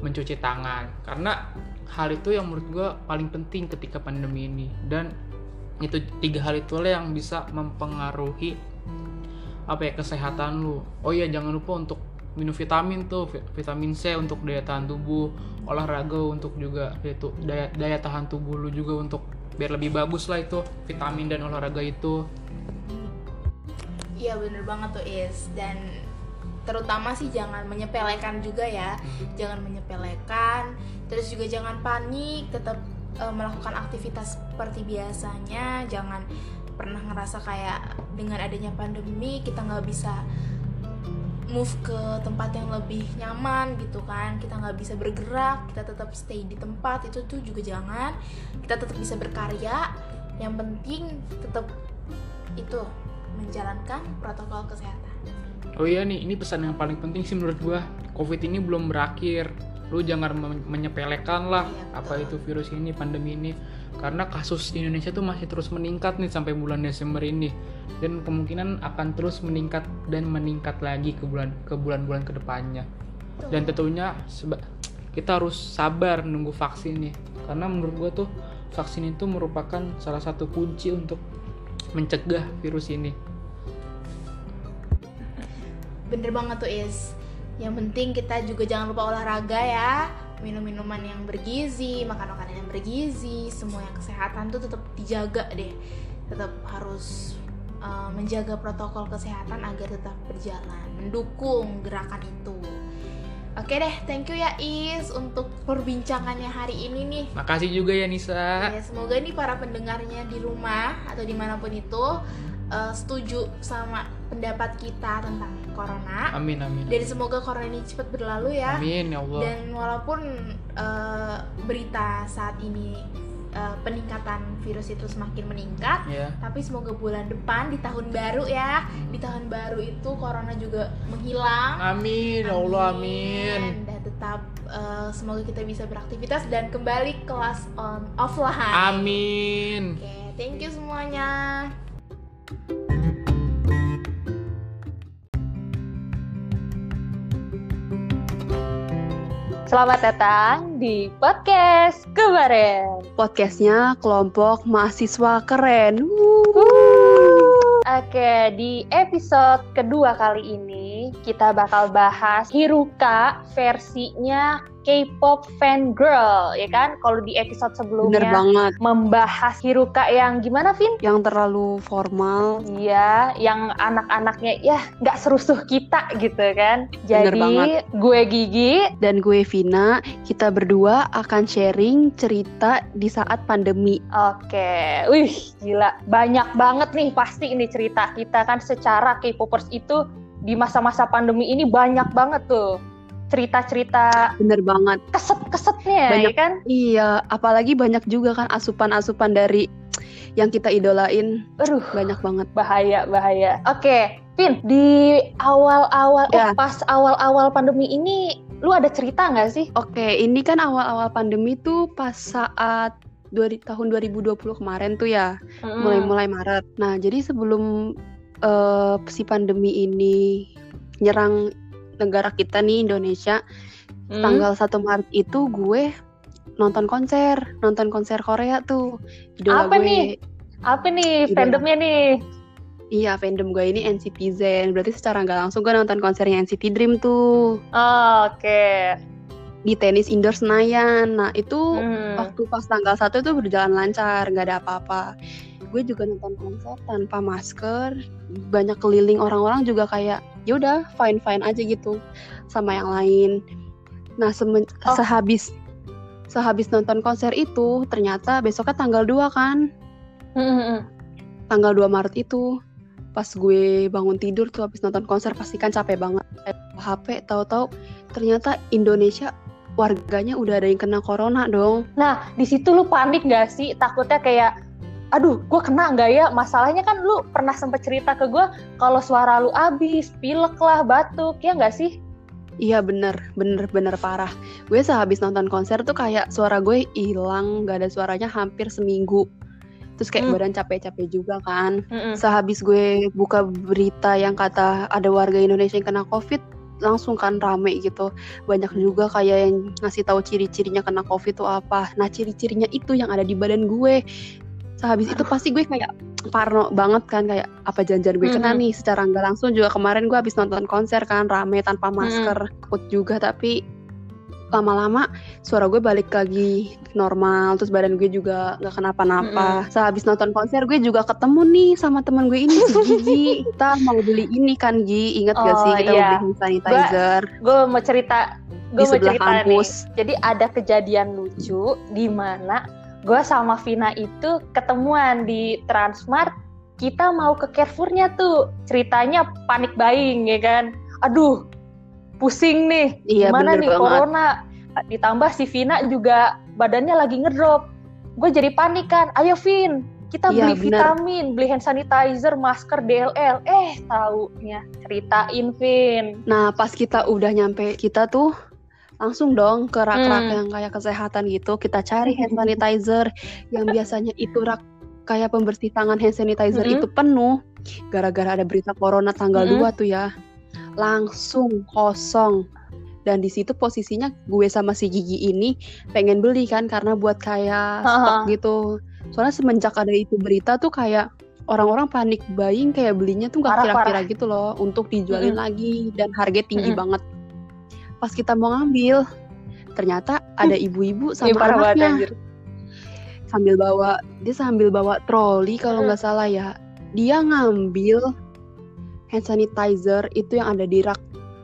mencuci tangan. Karena hal itu yang menurut gue paling penting ketika pandemi ini. Dan itu tiga hal itulah yang bisa mempengaruhi apa ya kesehatan lu. Oh iya jangan lupa untuk minum vitamin tuh. Vi- vitamin C untuk daya tahan tubuh olahraga untuk juga yaitu daya daya tahan tubuh lu juga untuk biar lebih bagus lah itu vitamin dan olahraga itu. Iya bener banget tuh Is. Dan terutama sih jangan menyepelekan juga ya. Jangan menyepelekan terus juga jangan panik tetap eh, melakukan aktivitas seperti biasanya. Jangan pernah ngerasa kayak dengan adanya pandemi kita nggak bisa move ke tempat yang lebih nyaman gitu kan. Kita nggak bisa bergerak kita tetap stay di tempat itu tuh juga jangan. Kita tetap bisa berkarya yang penting tetap itu menjalankan protokol kesehatan oh iya nih ini pesan yang paling penting sih menurut gua. Covid ini belum berakhir. Lu jangan men- menyepelekan lah Iya, apa itu virus ini pandemi ini. Karena kasus di Indonesia tuh masih terus meningkat nih sampai bulan Desember ini. Dan kemungkinan akan terus meningkat dan meningkat lagi ke bulan ke bulan-bulan ke depannya dan tentunya kita harus sabar nunggu vaksin nih. Karena menurut gua tuh vaksin itu merupakan salah satu kunci untuk mencegah virus ini bener banget tuh Is. Yang penting kita juga jangan lupa olahraga ya. Minum minuman yang bergizi makan makanan yang bergizi semua yang kesehatan tuh tetap dijaga deh. Tetap harus uh, menjaga protokol kesehatan agar tetap berjalan mendukung gerakan itu. Oke deh thank you ya Is untuk perbincangannya hari ini nih. Makasih juga ya Nisa. Ya, semoga nih para pendengarnya di rumah atau di mana pun itu uh, setuju sama pendapat kita tentang corona. amin amin Dan semoga corona ini cepat berlalu ya. Amin ya Allah. Dan walaupun uh, berita saat ini uh, peningkatan virus itu semakin meningkat, Ya. tapi semoga bulan depan di tahun baru ya, di tahun baru itu corona juga menghilang. Amin ya Allah amin. Dan tetap uh, semoga kita bisa beraktivitas dan kembali kelas on offline. Amin. Oke, thank you semuanya. Selamat datang di podcast kemarin. podcastnya kelompok mahasiswa keren. Oke, di episode kedua kali ini kita bakal bahas Hiruka versinya K-pop fan girl, ya kan? Kalau di episode Bener sebelumnya banget, membahas Hiruka yang gimana, Vin? yang terlalu formal. Iya, yang anak-anaknya ya nggak serusuh kita gitu kan. Bener Jadi banget. gue Gigi, Dan gue Vina, kita berdua akan sharing cerita di saat pandemi. Oke, wih gila banyak banget nih pasti ini cerita kita kan secara K-popers itu di masa-masa pandemi ini banyak banget tuh cerita-cerita Bener banget. keset-kesetnya ya Banyak. kan? Iya, apalagi banyak juga kan asupan-asupan dari yang kita idolain. Aduh, Banyak banget. bahaya bahaya. Oke, Vin, di awal-awal Ya. oh pas awal-awal pandemi ini lu ada cerita nggak sih? Oke, ini kan awal-awal pandemi tuh pas saat dua, tahun 2020 kemarin tuh ya. Mulai-mulai Maret. Nah, jadi sebelum eh, si pandemi ini nyerang negara kita nih Indonesia, Hmm. tanggal 1 Maret itu gue nonton konser, nonton konser Korea tuh. Idola Apa gue. nih? Apa nih Idola. fandomnya nih? Iya, fandom gue ini NCT Zen. Berarti secara nggak langsung gue nonton konsernya NCT Dream tuh Oh, Oke. di tenis indoor Senayan. Nah, itu Hmm. waktu pas tanggal 1 itu berjalan lancar, nggak ada apa-apa. Gue juga nonton konser tanpa masker, banyak keliling orang-orang juga kayak ya udah fine fine aja gitu sama yang lain. Nah semen- Oh. sehabis sehabis nonton konser itu ternyata besoknya tanggal 2 kan, tanggal 2 Maret itu pas gue bangun tidur tuh habis nonton konser pasti kan capek banget. HP tahu-tahu ternyata Indonesia warganya udah ada yang kena corona dong. Nah, di situ lu panik gak sih? Takutnya kayak, aduh, gue kena nggak ya? Masalahnya kan lu pernah sempet cerita ke gue kalau suara lu abis, pilek lah, batuk, ya nggak sih? Iya bener, bener bener parah. Gue sehabis nonton konser tuh kayak suara gue hilang, gak ada suaranya hampir seminggu. Terus kayak Hmm. badan capek-capek juga kan. Mm-mm. Sehabis gue buka berita yang kata ada warga Indonesia yang kena COVID, langsung kan rame gitu. Banyak juga kayak yang ngasih tahu ciri-cirinya kena COVID tuh apa. Nah ciri-cirinya itu yang ada di badan gue. Sehabis itu pasti gue kayak parno banget kan kayak apa janjian gue kena Mhm. nih? Secara nggak langsung juga kemarin gue habis nonton konser kan rame tanpa masker takut juga. Tapi lama-lama suara gue balik lagi normal terus badan gue juga nggak kenapa-napa. Sehabis nonton konser gue juga ketemu nih sama temen gue ini si Gigi. Kita mau beli ini kan Gi? Inget gak sih Oh, kita iya. mau beli sanitizer? Gue mau cerita, gue di mau cerita nih. kampus. Jadi ada kejadian lucu di mana gue sama Vina itu ketemuan di Transmart. Kita mau ke Carrefournya tuh. Ceritanya panik buying ya kan. Aduh, pusing nih. Iya, Gimana nih banget. corona? Ditambah si Vina juga badannya lagi ngedrop. Gue jadi panik kan. Ayo Vin, kita Iya, beli bener. vitamin, beli hand sanitizer, masker DLL. Eh, taunya ceritain Vin. Nah, pas kita udah nyampe kita tuh langsung dong ke rak-rak Hmm. yang kayak kesehatan gitu. Kita cari hand sanitizer yang biasanya itu rak kayak pembersih tangan hand sanitizer Mhm. itu penuh gara-gara ada berita corona tanggal Mhm. 2 tuh ya. Langsung kosong. Dan di situ posisinya gue sama si Gigi ini pengen beli kan karena buat kayak stok gitu. Soalnya semenjak ada itu berita tuh kayak orang-orang panik buying kayak belinya tuh Parah, kira-kira gitu loh untuk dijualin Mm-mm. lagi dan harga tinggi Mm-mm. banget. Pas kita mau ngambil, ternyata ada ibu-ibu Ih, sama banget anaknya anjir. sambil bawa dia sambil bawa troli kalau Mm. nggak salah ya. Dia ngambil hand sanitizer itu yang ada di rak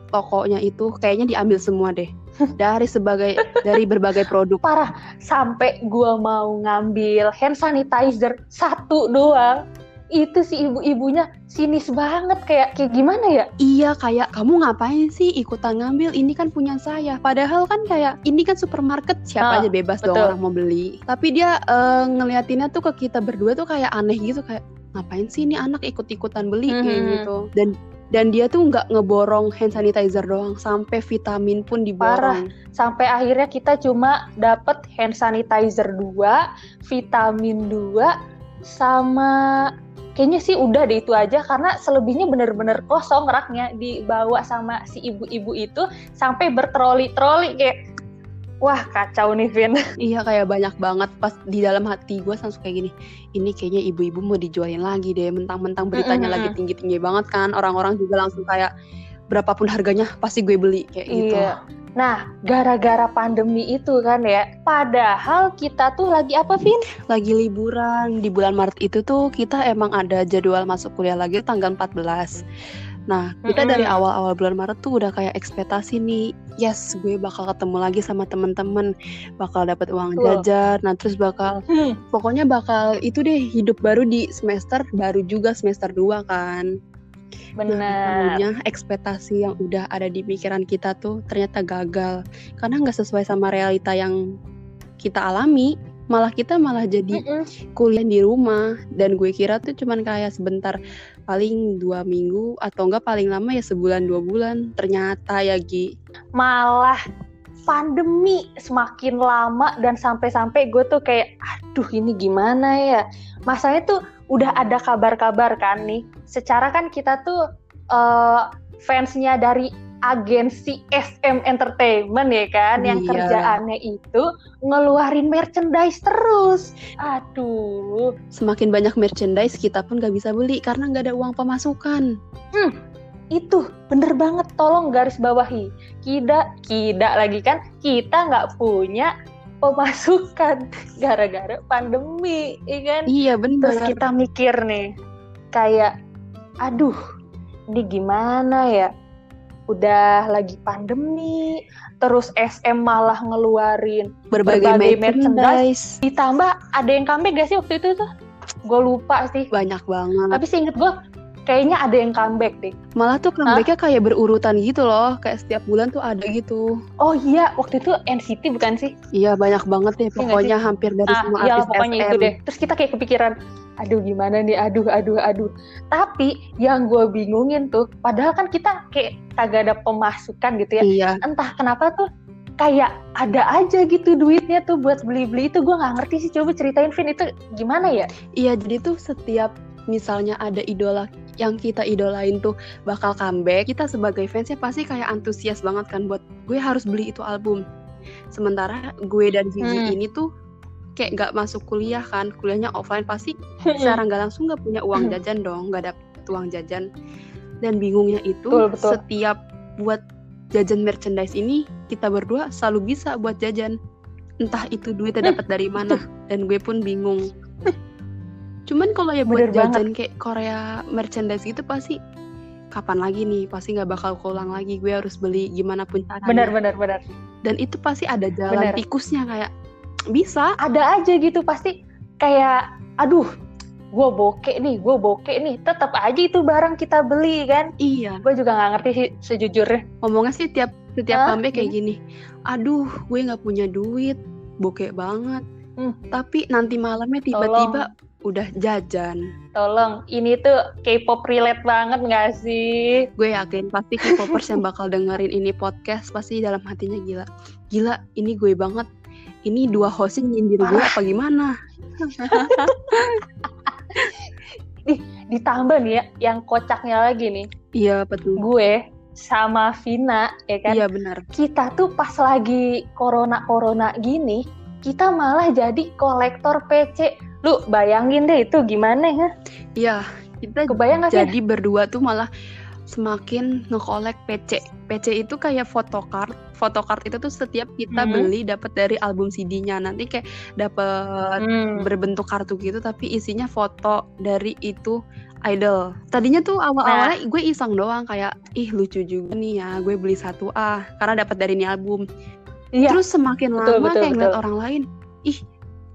tokonya itu kayaknya diambil semua deh dari sebagai dari berbagai produk. parah sampai gua mau ngambil hand sanitizer satu doang itu si ibu-ibunya sinis banget kayak kayak gimana ya? Iya kayak kamu ngapain sih ikutan ngambil? Ini kan punya saya. Padahal kan kayak ini kan supermarket siapa Ah, aja bebas dong betul. orang mau beli. Tapi dia eh, ngeliatinnya tuh ke kita berdua tuh kayak aneh gitu kayak ngapain sih ini anak ikut-ikutan beli? Kayak Mhm. gitu. Dan dan dia tuh nggak ngeborong hand sanitizer doang sampai vitamin pun diborong. Sampai akhirnya kita cuma dapet hand sanitizer 2 vitamin 2 sama kayaknya sih udah deh itu aja karena selebihnya bener-bener kosong raknya dibawa sama si ibu-ibu itu sampai bertroli-troli kayak wah kacau nih Vin Iya kayak banyak banget pas di dalam hati gue langsung kayak gini ini kayaknya ibu-ibu mau dijualin lagi deh mentang-mentang beritanya Mm-mm. lagi tinggi-tinggi banget kan orang-orang juga langsung kayak berapapun harganya pasti gue beli kayak gitu Iya. Nah, gara-gara pandemi itu kan ya, padahal kita tuh lagi apa, Vin? lagi liburan di bulan Maret itu tuh kita emang ada jadwal masuk kuliah lagi tanggal 14 Nah, kita Mm-mm. dari awal-awal bulan Maret tuh udah kayak ekspektasi nih, yes, gue bakal ketemu lagi sama temen-temen, bakal dapat uang Betul. jajan, nah terus bakal pokoknya bakal itu deh hidup baru di semester baru juga semester 2 kan. Nah, Bener. tahunya ekspektasi yang udah ada di pikiran kita tuh ternyata gagal karena nggak sesuai sama realita yang kita alami. Malah kita malah jadi kuliah di rumah dan gue kira tuh cuman kayak sebentar paling dua minggu atau enggak paling lama ya sebulan dua bulan ternyata ya Gi Malah pandemi semakin lama dan sampai-sampai gue tuh kayak, aduh ini gimana ya? Masanya tuh udah ada kabar-kabar kan nih. Secara kan kita tuh eh, fansnya dari agensi SM Entertainment ya kan, yang Iya. kerjaannya itu ngeluarin merchandise terus. Aduh, semakin banyak merchandise kita pun nggak bisa beli karena nggak ada uang pemasukan itu bener banget tolong garis bawahi kita kita lagi kan kita nggak punya pemasukan gara-gara pandemi ya kan? Iya terus bener kita mikir nih kayak aduh ini gimana ya? Udah lagi pandemi terus SM malah ngeluarin berbagai, berbagai merchandise. ditambah ada yang comeback gak sih waktu itu tuh? Gue lupa sih. Banyak banget. Tapi seinget gue kayaknya ada yang comeback deh. Malah tuh comebacknya kayak berurutan gitu loh. Kayak setiap bulan tuh ada gitu. Oh iya, waktu itu NCT bukan sih? Iya banyak banget deh. Iya Pokoknya hampir dari Ah, semua iya artis pokoknya SM. itu deh. Terus kita kayak kepikiran, aduh gimana nih, aduh, aduh, aduh. Tapi yang gue bingungin tuh, padahal kan kita kayak kagak ada pemasukan gitu ya. Iya. Entah kenapa tuh kayak ada aja gitu duitnya tuh buat beli-beli itu gue nggak ngerti sih coba ceritain Vin itu gimana ya Iya, jadi tuh setiap misalnya ada idola yang kita idolain tuh bakal comeback, kita sebagai fansnya pasti kayak antusias banget kan buat gue harus beli itu album. Sementara gue dan Gigi Hmm. ini tuh kayak nggak masuk kuliah kan, kuliahnya offline pasti secara nggak langsung nggak punya uang jajan dong, nggak dapet uang jajan. Dan bingungnya itu Betul, betul. setiap buat jajan merchandise ini kita berdua selalu bisa buat jajan. Entah itu duitnya dapat dari mana dan gue pun bingung. Cuman kalau ya buat Bener banget. jajan kayak Korea merchandise gitu pasti kapan lagi nih? Pasti nggak bakal keulang lagi. Gue harus beli gimana pun caranya. Benar benar benar. Dan itu pasti ada jalan Bener. tikusnya kayak bisa. Ada aja gitu pasti kayak aduh gue bokek nih gue bokek nih. Tetap aja itu barang kita beli kan? Iya. Gue juga nggak ngerti sih sejujurnya. Ngomongnya sih tiap setiap comeback kayak gini aduh gue nggak punya duit bokek banget. Hmm. tapi nanti malamnya tiba-tiba udah jajan. Tolong ini tuh K-pop relate banget nggak sih? Gue yakin pasti K-popers yang bakal dengerin ini podcast pasti dalam hatinya gila. Gila ini gue banget. Ini dua hostnya nyindir gue apa gimana? Ditambah nih ya yang kocaknya lagi nih. Iya betul. Gue sama Vina ya kan? Iya benar. Kita tuh pas lagi corona corona gini kita malah jadi kolektor PC lu bayangin deh itu gimana ya iya kita kebayang gak sih jadi berdua tuh malah semakin ngekolek PC. PC itu kayak photocard. Photocard itu tuh setiap kita Mhm. beli dapat dari album CD-nya. Nanti kayak dapat Hmm. berbentuk kartu gitu tapi isinya foto dari itu idol. Tadinya tuh awal-awalnya gue iseng doang kayak ih lucu juga nih ya gue beli satu ah karena dapat dari ini album. iya Terus semakin Betul, lama betul, kayak ngeliat betul. orang lain, ih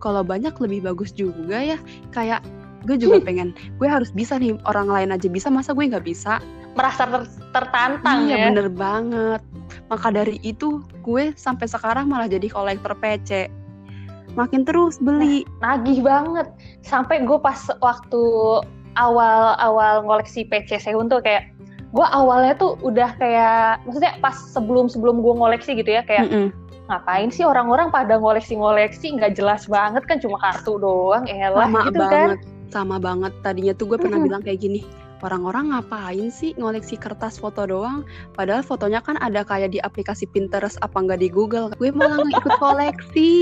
kalau banyak lebih bagus juga ya. Kayak gue juga pengen, gue harus bisa nih orang lain aja bisa, masa gue nggak bisa? merasa ter- tertantang iya ya bener banget. Maka dari itu gue sampai sekarang malah jadi kolektor PC. Makin terus beli. nagih banget sampai gue pas waktu awal-awal ngoleksi PC Sehun tuh kayak gue awalnya tuh udah kayak maksudnya pas sebelum sebelum gue ngoleksi gitu ya kayak Mm-mm. Ngapain sih orang-orang pada ngoleksi-ngoleksi? Nggak jelas banget kan cuma kartu doang elah sama gitu kan? banget sama banget. Tadinya tuh gue pernah Mm-mm. bilang kayak gini orang-orang ngapain sih ngoleksi kertas foto doang? Padahal fotonya kan ada kayak di aplikasi Pinterest apa nggak di Google. Gue malah nggak ikut koleksi.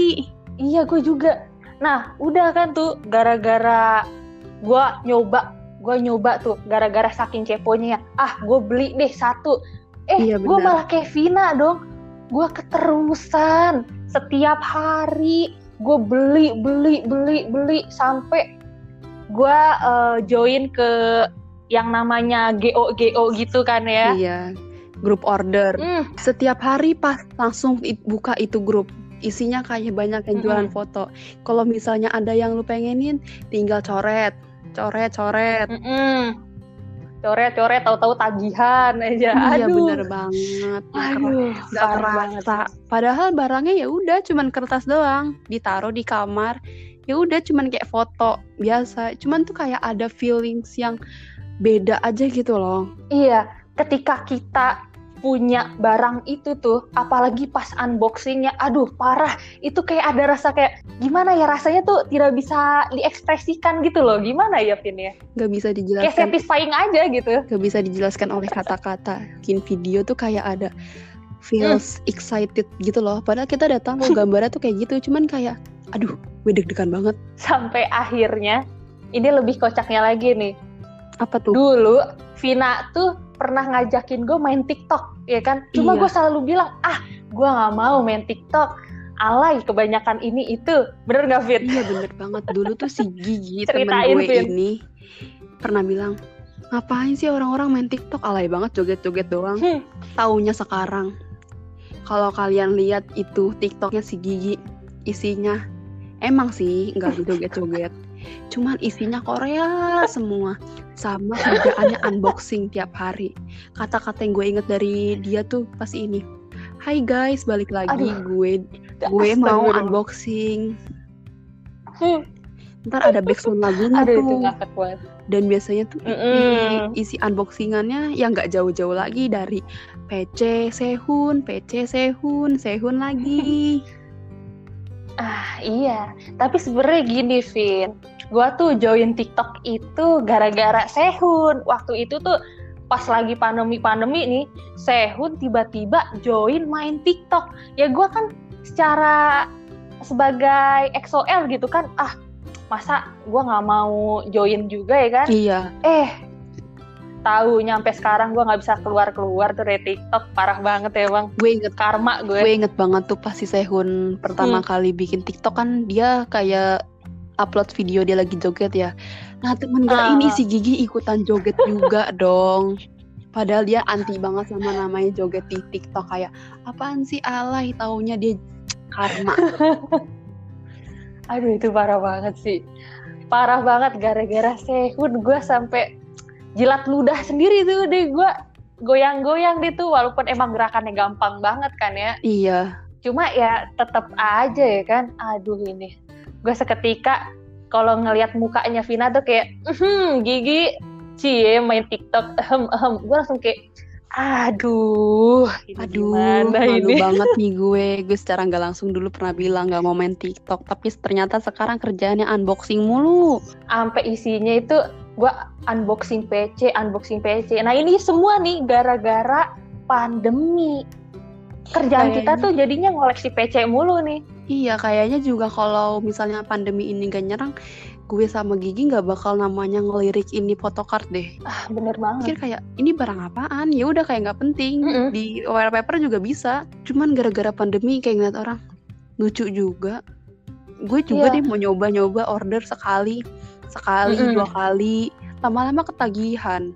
Iya gue juga. Nah udah kan tuh gara-gara gue nyoba gue nyoba tuh gara-gara saking keponya. Ya ah gue beli deh satu. Eh Iya, gue malah kayak Vina dong gue keterusan. Setiap hari gue beli beli beli beli sampai gue eh, join ke yang namanya GO GO gitu kan ya. Iya grup order. Hmm, setiap hari pas langsung buka itu grup. Isinya kayak banyak yang jualan Mm-mm. foto. Kalau misalnya ada yang lu pengenin tinggal coret coret coret. Mm-mm. Coret-coret tahu-tahu tagihan aja. Iya aduh. bener banget. Aduh banget. kerasa padahal barangnya ya udah cuman kertas doang. Ditaruh di kamar. Ya udah cuman kayak foto biasa. Cuman tuh kayak ada feelings yang beda aja gitu loh. Iya, ketika kita punya barang itu tuh, apalagi pas unboxingnya, aduh parah, itu kayak ada rasa kayak gimana ya rasanya tuh tidak bisa diekspresikan gitu loh, gimana ya Vin ya? nggak bisa Kayak dijelaskan satisfying aja gitu. nggak bisa dijelaskan oleh kata-kata. Bikin video tuh kayak ada feels excited gitu loh. Padahal kita udah tahu gambarnya tuh kayak gitu cuman kayak aduh gue deg-degan banget. Sampai akhirnya, ini lebih kocaknya lagi nih. Apa tuh Dulu Vina tuh pernah ngajakin gue main TikTok, ya kan? Cuma Iya. gue selalu bilang, ah gue nggak mau main TikTok. Alay kebanyakan ini itu, bener nggak Vin? iya bener banget dulu tuh si Gigi temen gue Vin. ini pernah bilang ngapain sih orang-orang main TikTok alay banget joget-joget doang Hmm. taunya sekarang kalau kalian lihat itu TikToknya si Gigi isinya emang sih nggak joget-joget cuman isinya Korea semua sama kerjaannya unboxing tiap hari kata-kata yang gue inget dari dia tuh pasti ini Hai guys balik lagi Aduh. gue gue mau unboxing Hmm. ntar ada backsound lagunya Aduh itu tuh dan biasanya tuh i- Mm-mm. isi unboxingannya yang nggak jauh-jauh lagi dari PC Sehun, PC Sehun, Sehun lagi. Ah iya, tapi sebenarnya gini Vin, gua tuh join TikTok itu gara-gara Sehun. Waktu itu tuh pas lagi pandemi-pandemi nih, Sehun tiba-tiba join main TikTok. Ya gua kan secara sebagai XOL gitu kan, ah masa gua nggak mau join juga ya kan? Iya, Eh, tahu nyampe sekarang gua nggak bisa keluar-keluar tuh dari TikTok, parah banget ya bang. gue inget Karma gue. gue inget banget tuh pas si Sehun pertama Hmm. kali bikin TikTok kan dia kayak upload video dia lagi joget ya. Nah temen gue Ah. ini si Gigi ikutan joget juga dong. Padahal dia anti banget sama namanya joget di TikTok kayak apaan sih alay taunya dia karma. Aduh itu parah banget sih. Parah banget gara-gara Sehun gue sampai jilat ludah sendiri tuh deh gue goyang-goyang deh tuh walaupun emang gerakannya gampang banget kan ya. iya, Cuma ya tetap aja ya kan. Aduh ini. Gue seketika kalau ngelihat mukanya Vina tuh kayak hmm gigi cie main TikTok ehem ehem gue langsung kayak aduh ini Aduh, gimana malu ini banget nih gue. Gue secara nggak langsung dulu pernah bilang nggak mau main TikTok, tapi ternyata sekarang kerjaannya unboxing mulu. sampai isinya itu gua unboxing PC, unboxing PC. Nah ini semua nih gara-gara pandemi. Kerjaan kita Kayaknya. tuh jadinya ngoleksi PC mulu nih. Iya, kayaknya juga kalau misalnya pandemi ini gak nyerang, gue sama Gigi nggak bakal namanya ngelirik ini photocard deh. Ah bener banget. Pikir kayak ini barang apaan? Ya udah kayak nggak penting. Mm-mm. Di wallpaper juga bisa. Cuman gara-gara pandemi kayak ngeliat orang lucu juga. Gue juga Iya. nih mau nyoba-nyoba order sekali, sekali, Mm-mm. dua kali. Lama-lama ketagihan.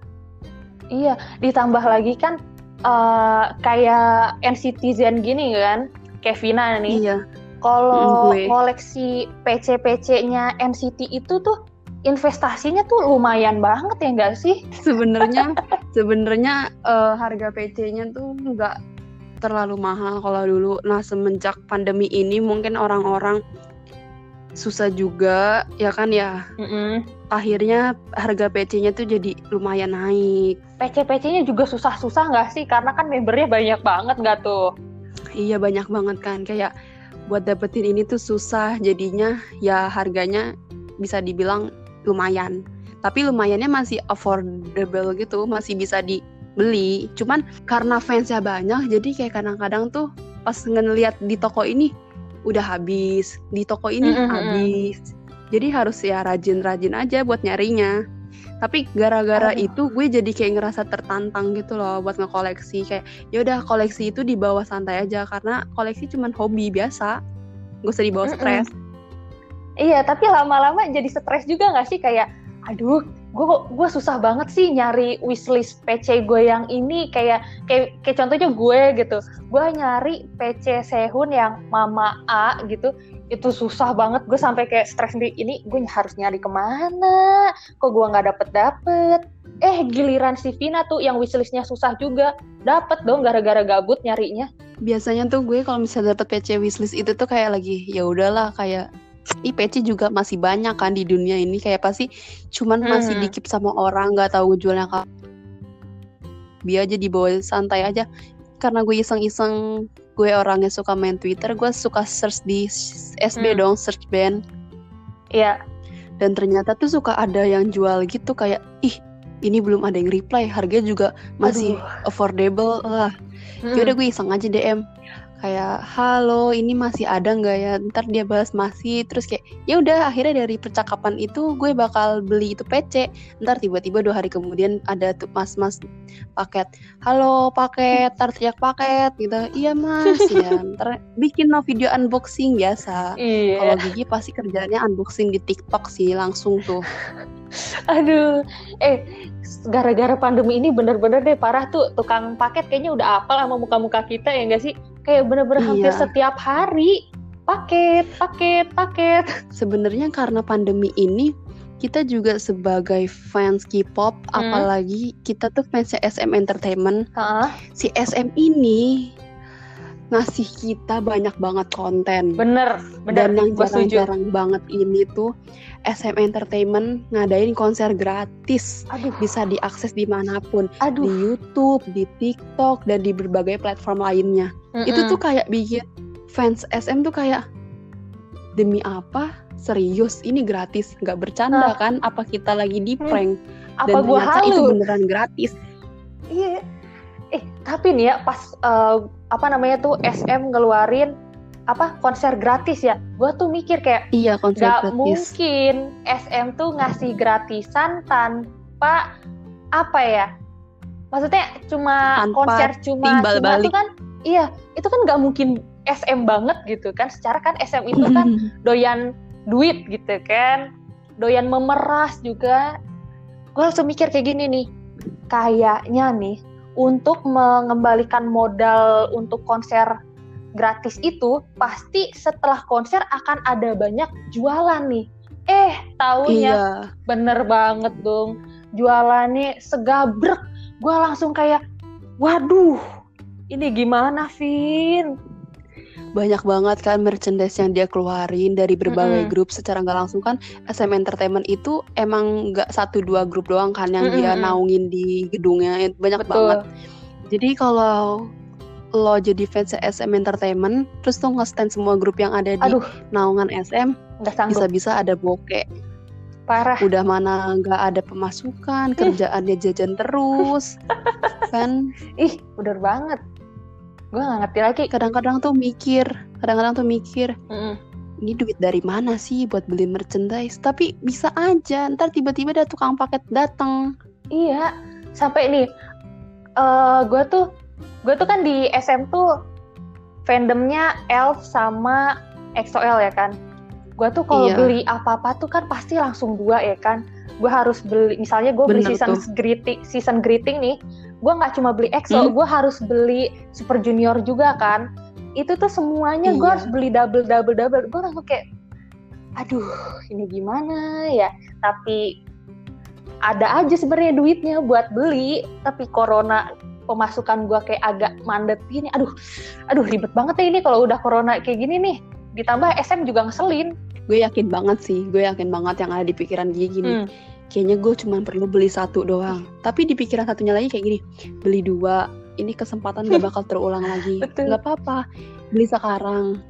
Iya, ditambah lagi kan eh, kayak NCTzen gini kan, Kevina nih. Iya. Kalau Mm, koleksi PC-PC-nya NCT itu tuh investasinya tuh lumayan banget ya nggak sih? sebenarnya sebenarnya eh, harga PC-nya tuh nggak terlalu mahal kalau dulu. Nah semenjak pandemi ini mungkin orang-orang susah juga ya kan ya. Akhirnya harga PC-nya tuh jadi lumayan naik. PC-PC-nya juga susah-susah nggak sih? Karena kan membernya banyak banget nggak tuh? Iya banyak banget kan kayak buat dapetin ini tuh susah jadinya ya harganya bisa dibilang lumayan. Tapi lumayannya masih affordable gitu, masih bisa dibeli. Cuman karena fansnya banyak jadi kayak kadang-kadang tuh pas ngeliat di toko ini udah habis, di toko ini Mm-mm, mm-mm. habis. Jadi harus ya rajin-rajin aja buat nyarinya. Tapi gara-gara Aduh. itu gue jadi kayak ngerasa tertantang gitu loh buat ngekoleksi kayak ya udah koleksi itu dibawa santai aja karena koleksi cuman hobi biasa gak usah dibawa stres Iya, tapi lama-lama jadi stres juga nggak sih? Kayak, aduh, gue gue susah banget sih nyari wishlist PC gue yang ini. Kayak, kayak, kayak contohnya gue gitu. Gue nyari PC Sehun yang Mama A gitu. Itu susah banget. Gue sampai kayak stres sendiri. Ini gue harus nyari ke mana? Kok gue nggak dapet-dapet? Eh, giliran si Vina tuh yang wishlistnya susah juga. Dapet dong gara-gara gabut nyarinya. biasanya tuh gue kalau misalnya dapet PC wishlist itu tuh kayak lagi ya udahlah kayak Ih, PC juga masih banyak kan di dunia ini kayak pasti cuman masih Hmm. dikip sama orang nggak tahu jualnya kapan biar aja dibawa santai aja karena gue iseng-iseng gue orangnya suka main Twitter gue suka search di SB Hmm. dong search band Iya, dan ternyata tuh suka ada yang jual gitu kayak ih ini belum ada yang reply harganya juga masih Aduh. affordable lah Hmm. yaudah gue iseng aja DM kayak halo ini masih ada nggak ya? Ntar dia balas masih. Terus kayak ya udah akhirnya dari percakapan itu gue bakal beli itu PC ntar tiba-tiba dua hari kemudian ada tuh mas-mas paket halo paket ntar teriak paket gitu. Iya mas. Ya ntar bikin no video unboxing biasa. Iya. kalau Gigi pasti kerjanya unboxing di TikTok sih langsung tuh. Aduh, eh gara-gara pandemi ini bener-bener deh parah tuh tukang paket kayaknya udah apal sama muka-muka kita ya enggak sih? Kayak bener-bener hampir Iya. setiap hari paket, paket, paket. Sebenarnya karena pandemi ini kita juga sebagai fans K-pop, Hmm. apalagi kita tuh fansnya SM Entertainment. Heeh, Si SM ini ngasih kita banyak banget konten. bener, bener. Dan yang jarang-jarang banget ini tuh SM Entertainment ngadain konser gratis. Aduh, Bisa diakses di mana pun. Di aduh. Youtube, di TikTok, dan di berbagai platform lainnya. Itu Mm-mm. tuh kayak bikin fans SM tuh kayak demi apa? Serius, ini gratis, nggak bercanda Nah. kan? Apa kita lagi di Hmm. prank? apa Dan gua ternyata itu halu? beneran gratis. Iya. Eh, tapi nih ya pas eh, apa namanya tuh SM ngeluarin apa konser gratis ya. Gua tuh mikir kayak Iya, konser Gak gratis. mungkin SM tuh ngasih gratisan tanpa apa ya? Maksudnya cuma Tanpa konser cuma timbal cuma balik. tuh kan iya, itu kan nggak mungkin SM banget gitu kan. Secara kan SM itu kan doyan duit gitu kan. Doyan memeras juga. Gue langsung mikir kayak gini nih. Kayaknya nih untuk mengembalikan modal untuk konser gratis itu pasti setelah konser akan ada banyak jualan nih. Eh, taunya iya. bener banget dong. Jualannya segabrek. Gue langsung kayak, waduh, ini gimana, Vin? Banyak banget kan merchandise yang dia keluarin dari berbagai Mm-mm. grup secara nggak langsung kan SM Entertainment itu emang nggak satu dua grup doang kan yang dia Mm-mm. naungin di gedungnya banyak Betul. banget jadi kalau lo jadi fans SM Entertainment terus tuh nge-stand semua grup yang ada di Aduh, naungan SM bisa-bisa ada bokeh Parah. udah mana nggak ada pemasukan kerjaannya jajan terus kan Ih, bener banget. Gue nggak ngerti lagi. kadang-kadang tuh mikir kadang-kadang tuh mikir Mm-mm. ini duit dari mana sih buat beli merchandise tapi bisa aja ntar tiba-tiba ada tukang paket datang Iya, sampai nih, eh gue tuh, gue tuh kan di SM tuh fandomnya Elf sama EXO-L ya kan. Gue tuh kalau Iya. beli apa-apa tuh kan pasti langsung dua ya kan. Gue harus beli, misalnya gue beli season tuh. greeting, season greeting nih, gue nggak cuma beli EXO, Hmm. gue harus beli Super Junior juga kan. Itu tuh semuanya gue Iya. harus beli double double double. Gue langsung kayak, aduh, ini gimana ya? Tapi ada aja sebenarnya duitnya buat beli tapi corona pemasukan gua kayak agak mandet gini aduh aduh ribet banget ya ini kalau udah corona kayak gini nih ditambah SM juga ngeselin gue yakin banget sih gue yakin banget yang ada di pikiran dia gini Hmm. Kayaknya gue cuma perlu beli satu doang. Tapi di pikiran satunya lagi kayak gini beli dua ini kesempatan gak bakal terulang lagi. Betul. nggak apa-apa beli sekarang.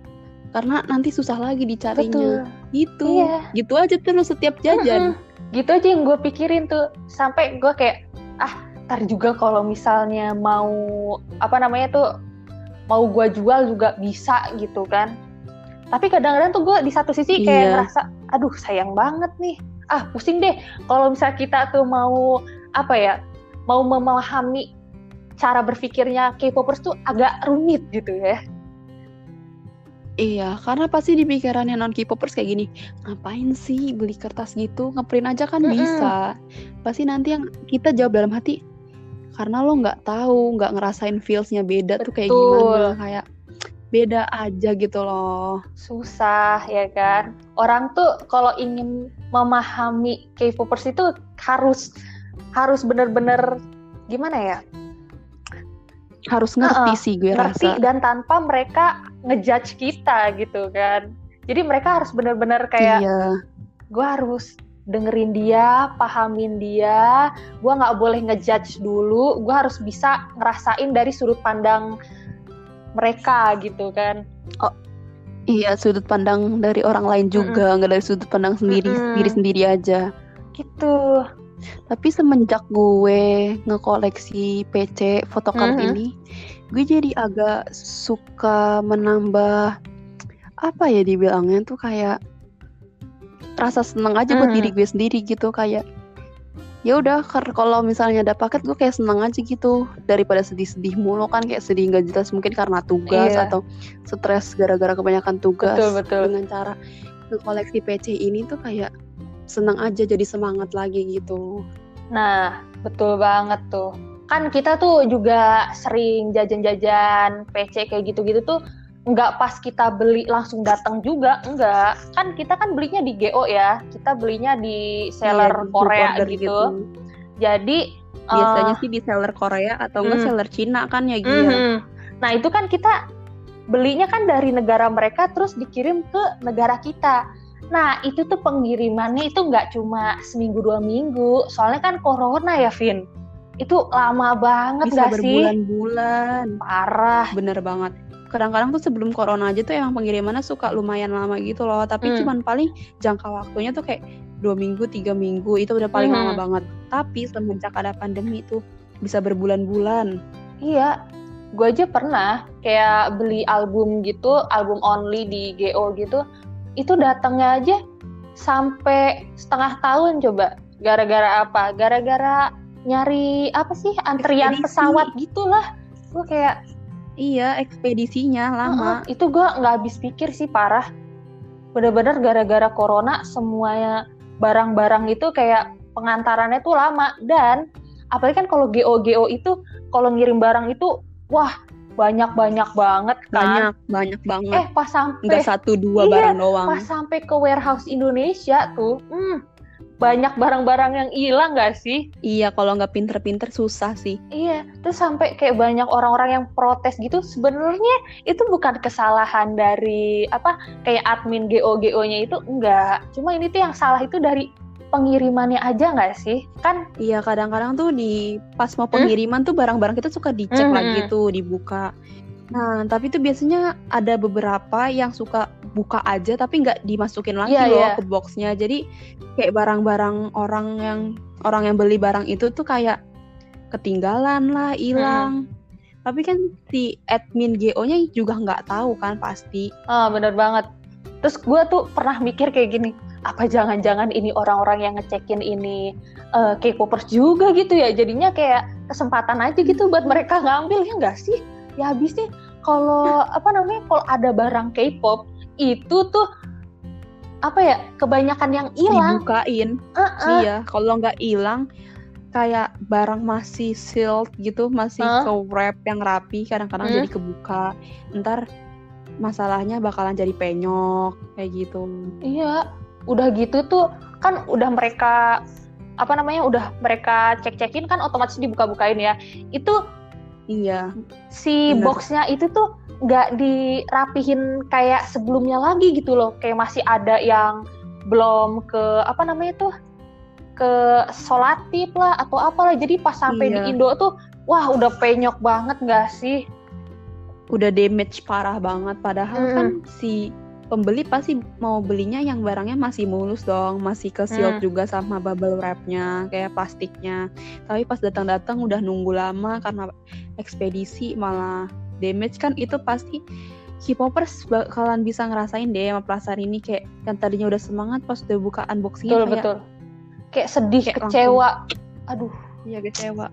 Karena nanti susah lagi dicarinya. Betul. Gitu. Iya. gitu aja terus setiap jajan. Gitu aja yang gue pikirin tuh. Sampai gue kayak ah ntar juga kalau misalnya mau apa namanya tuh mau gue jual juga bisa gitu kan. Tapi kadang-kadang tuh gue di satu sisi kayak Iya. ngerasa aduh sayang banget nih ah pusing deh kalau misalnya kita tuh mau apa ya mau memahami cara berpikirnya K-popers tuh agak rumit gitu ya Iya, karena pasti di pikirannya non K-popers kayak gini, ngapain sih beli kertas gitu, ngeprint aja kan Mm-mm. bisa. Pasti nanti yang kita jawab dalam hati, karena lo nggak tahu, nggak ngerasain feelsnya beda tuh kayak Betul. gimana, kayak beda aja gitu loh. susah ya kan? Orang tuh kalau ingin memahami K-popers itu harus harus bener-bener gimana ya? Harus ngerti Heeh, sih gue ngerti rasa. dan tanpa mereka ngejudge kita gitu kan. Jadi mereka harus bener-bener kayak Iya, gue harus dengerin dia pahamin dia. Gue nggak boleh ngejudge dulu. Gue harus bisa ngerasain dari sudut pandang mereka gitu kan iya sudut pandang dari orang lain juga, nggak dari sudut pandang sendiri Mm-mm. diri sendiri aja. gitu Tapi semenjak gue ngekoleksi PC photocard Mhm. ini, gue jadi agak suka menambah apa ya dibilangnya tuh kayak rasa seneng aja buat Mhm. diri gue sendiri gitu kayak ya udah kalau misalnya ada paket gue kayak seneng aja gitu daripada sedih-sedih mulu kan kayak sedih nggak jelas mungkin karena tugas Iya. atau stres gara-gara kebanyakan tugas betul betul dengan cara ngekoleksi PC ini tuh kayak seneng aja jadi semangat lagi gitu Nah, betul banget tuh. Kan kita tuh juga sering jajan-jajan PC kayak gitu-gitu tuh nggak pas kita beli langsung datang juga enggak kan kita kan belinya di GO ya kita belinya di seller Iya, di Korea order gitu. jadi Biasanya eh, sih di seller Korea atau enggak Hmm. seller Cina kan ya Gia. mhm. nah itu kan kita belinya kan dari negara mereka terus dikirim ke negara kita nah itu tuh pengirimannya itu nggak cuma seminggu dua minggu soalnya kan corona ya Vin itu lama banget Bisa gak sih berbulan-bulan. parah Bener banget. Kadang-kadang tuh sebelum corona aja tuh emang pengirimannya suka lumayan lama gitu loh. Tapi Hmm. cuman paling jangka waktunya tuh kayak dua minggu, tiga minggu itu udah paling Mhm. lama banget. Tapi semenjak ada pandemi tuh bisa berbulan-bulan. Iya, gue aja pernah kayak beli album gitu, album only di GO gitu, itu datangnya aja sampai setengah tahun coba. Gara-gara apa? Gara-gara nyari apa sih antrian pesawat gitulah. Gue kayak Iya, ekspedisinya lama. "Heeh, itu gue nggak habis pikir sih parah. Bener-bener gara-gara corona semuanya barang-barang itu kayak pengantarannya tuh lama dan apalagi kan kalau GO GO itu kalau ngirim barang itu wah banyak-banyak banget kan. Banyak, banyak banget. Eh pas sampai Enggak satu dua Iya, barang doang. pas sampai ke warehouse Indonesia tuh, hmm, banyak barang-barang yang hilang gak sih? Iya, kalau nggak pinter-pinter susah sih. Iya, terus sampai kayak banyak orang-orang yang protes gitu. Sebenarnya itu bukan kesalahan dari apa kayak admin GO-GO-nya itu enggak. Cuma ini tuh yang salah itu dari pengirimannya aja nggak sih? Kan Iya, kadang-kadang tuh di pas mau pengiriman tuh barang-barang kita suka dicek Mhm. lagi tuh, dibuka. Nah, tapi tuh biasanya ada beberapa yang suka buka aja tapi nggak dimasukin lagi Iya, loh iya. ke boxnya. Jadi kayak barang-barang orang yang orang yang beli barang itu tuh kayak ketinggalan lah, hilang. Tapi kan si admin GO-nya juga nggak tahu kan pasti. Ah, bener banget. Terus gue tuh pernah mikir kayak gini, apa jangan-jangan ini orang-orang yang ngecekin ini eh, K-popers juga gitu ya? Jadinya kayak kesempatan aja gitu buat mereka ngambil ya nggak sih? Ya habisnya kalau apa namanya kalau ada barang K-pop itu tuh apa ya kebanyakan yang hilang. Dibukain. Heeh. Iya, kalau nggak hilang kayak barang masih sealed gitu, masih Hah? ke wrap yang rapi, kadang-kadang Hmm. jadi kebuka. Ntar masalahnya bakalan jadi penyok kayak gitu. Iya, udah gitu tuh kan udah mereka apa namanya udah mereka cek-cekin kan otomatis dibuka-bukain ya. Itu Iya, si Bener. boxnya itu tuh nggak dirapihin kayak sebelumnya lagi gitu loh kayak masih ada yang belum ke apa namanya tuh ke solatif lah atau apalah jadi pas sampai Iya. di Indo tuh wah udah penyok banget nggak sih udah damage parah banget. Padahal Mm-mm. kan si pembeli pasti mau belinya yang barangnya masih mulus dong, masih ke sealed Hmm. juga sama bubble wrapnya, kayak plastiknya. Tapi pas datang-datang udah nunggu lama karena ekspedisi malah damage. Kan itu pasti K-popers bakalan bisa ngerasain deh sama perasaan ini. Kayak yang tadinya udah semangat pas udah buka unboxingnya betul kayak betul. Kayak sedih kayak kecewa. aduh. Ya kecewa.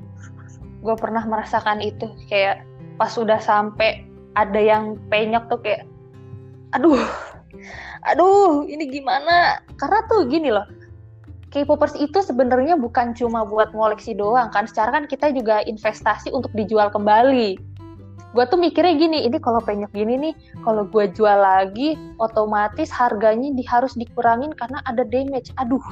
gue pernah merasakan itu. Kayak pas sudah sampai ada yang penyok tuh kayak aduh. Aduh ini gimana? Karena tuh gini loh K-popers itu sebenarnya bukan cuma buat ngoleksi doang kan. Secara kan kita juga investasi untuk dijual kembali. Gue tuh mikirnya gini ini kalau penyok gini nih kalau gue jual lagi otomatis harganya di, harus dikurangin karena ada damage. Aduh.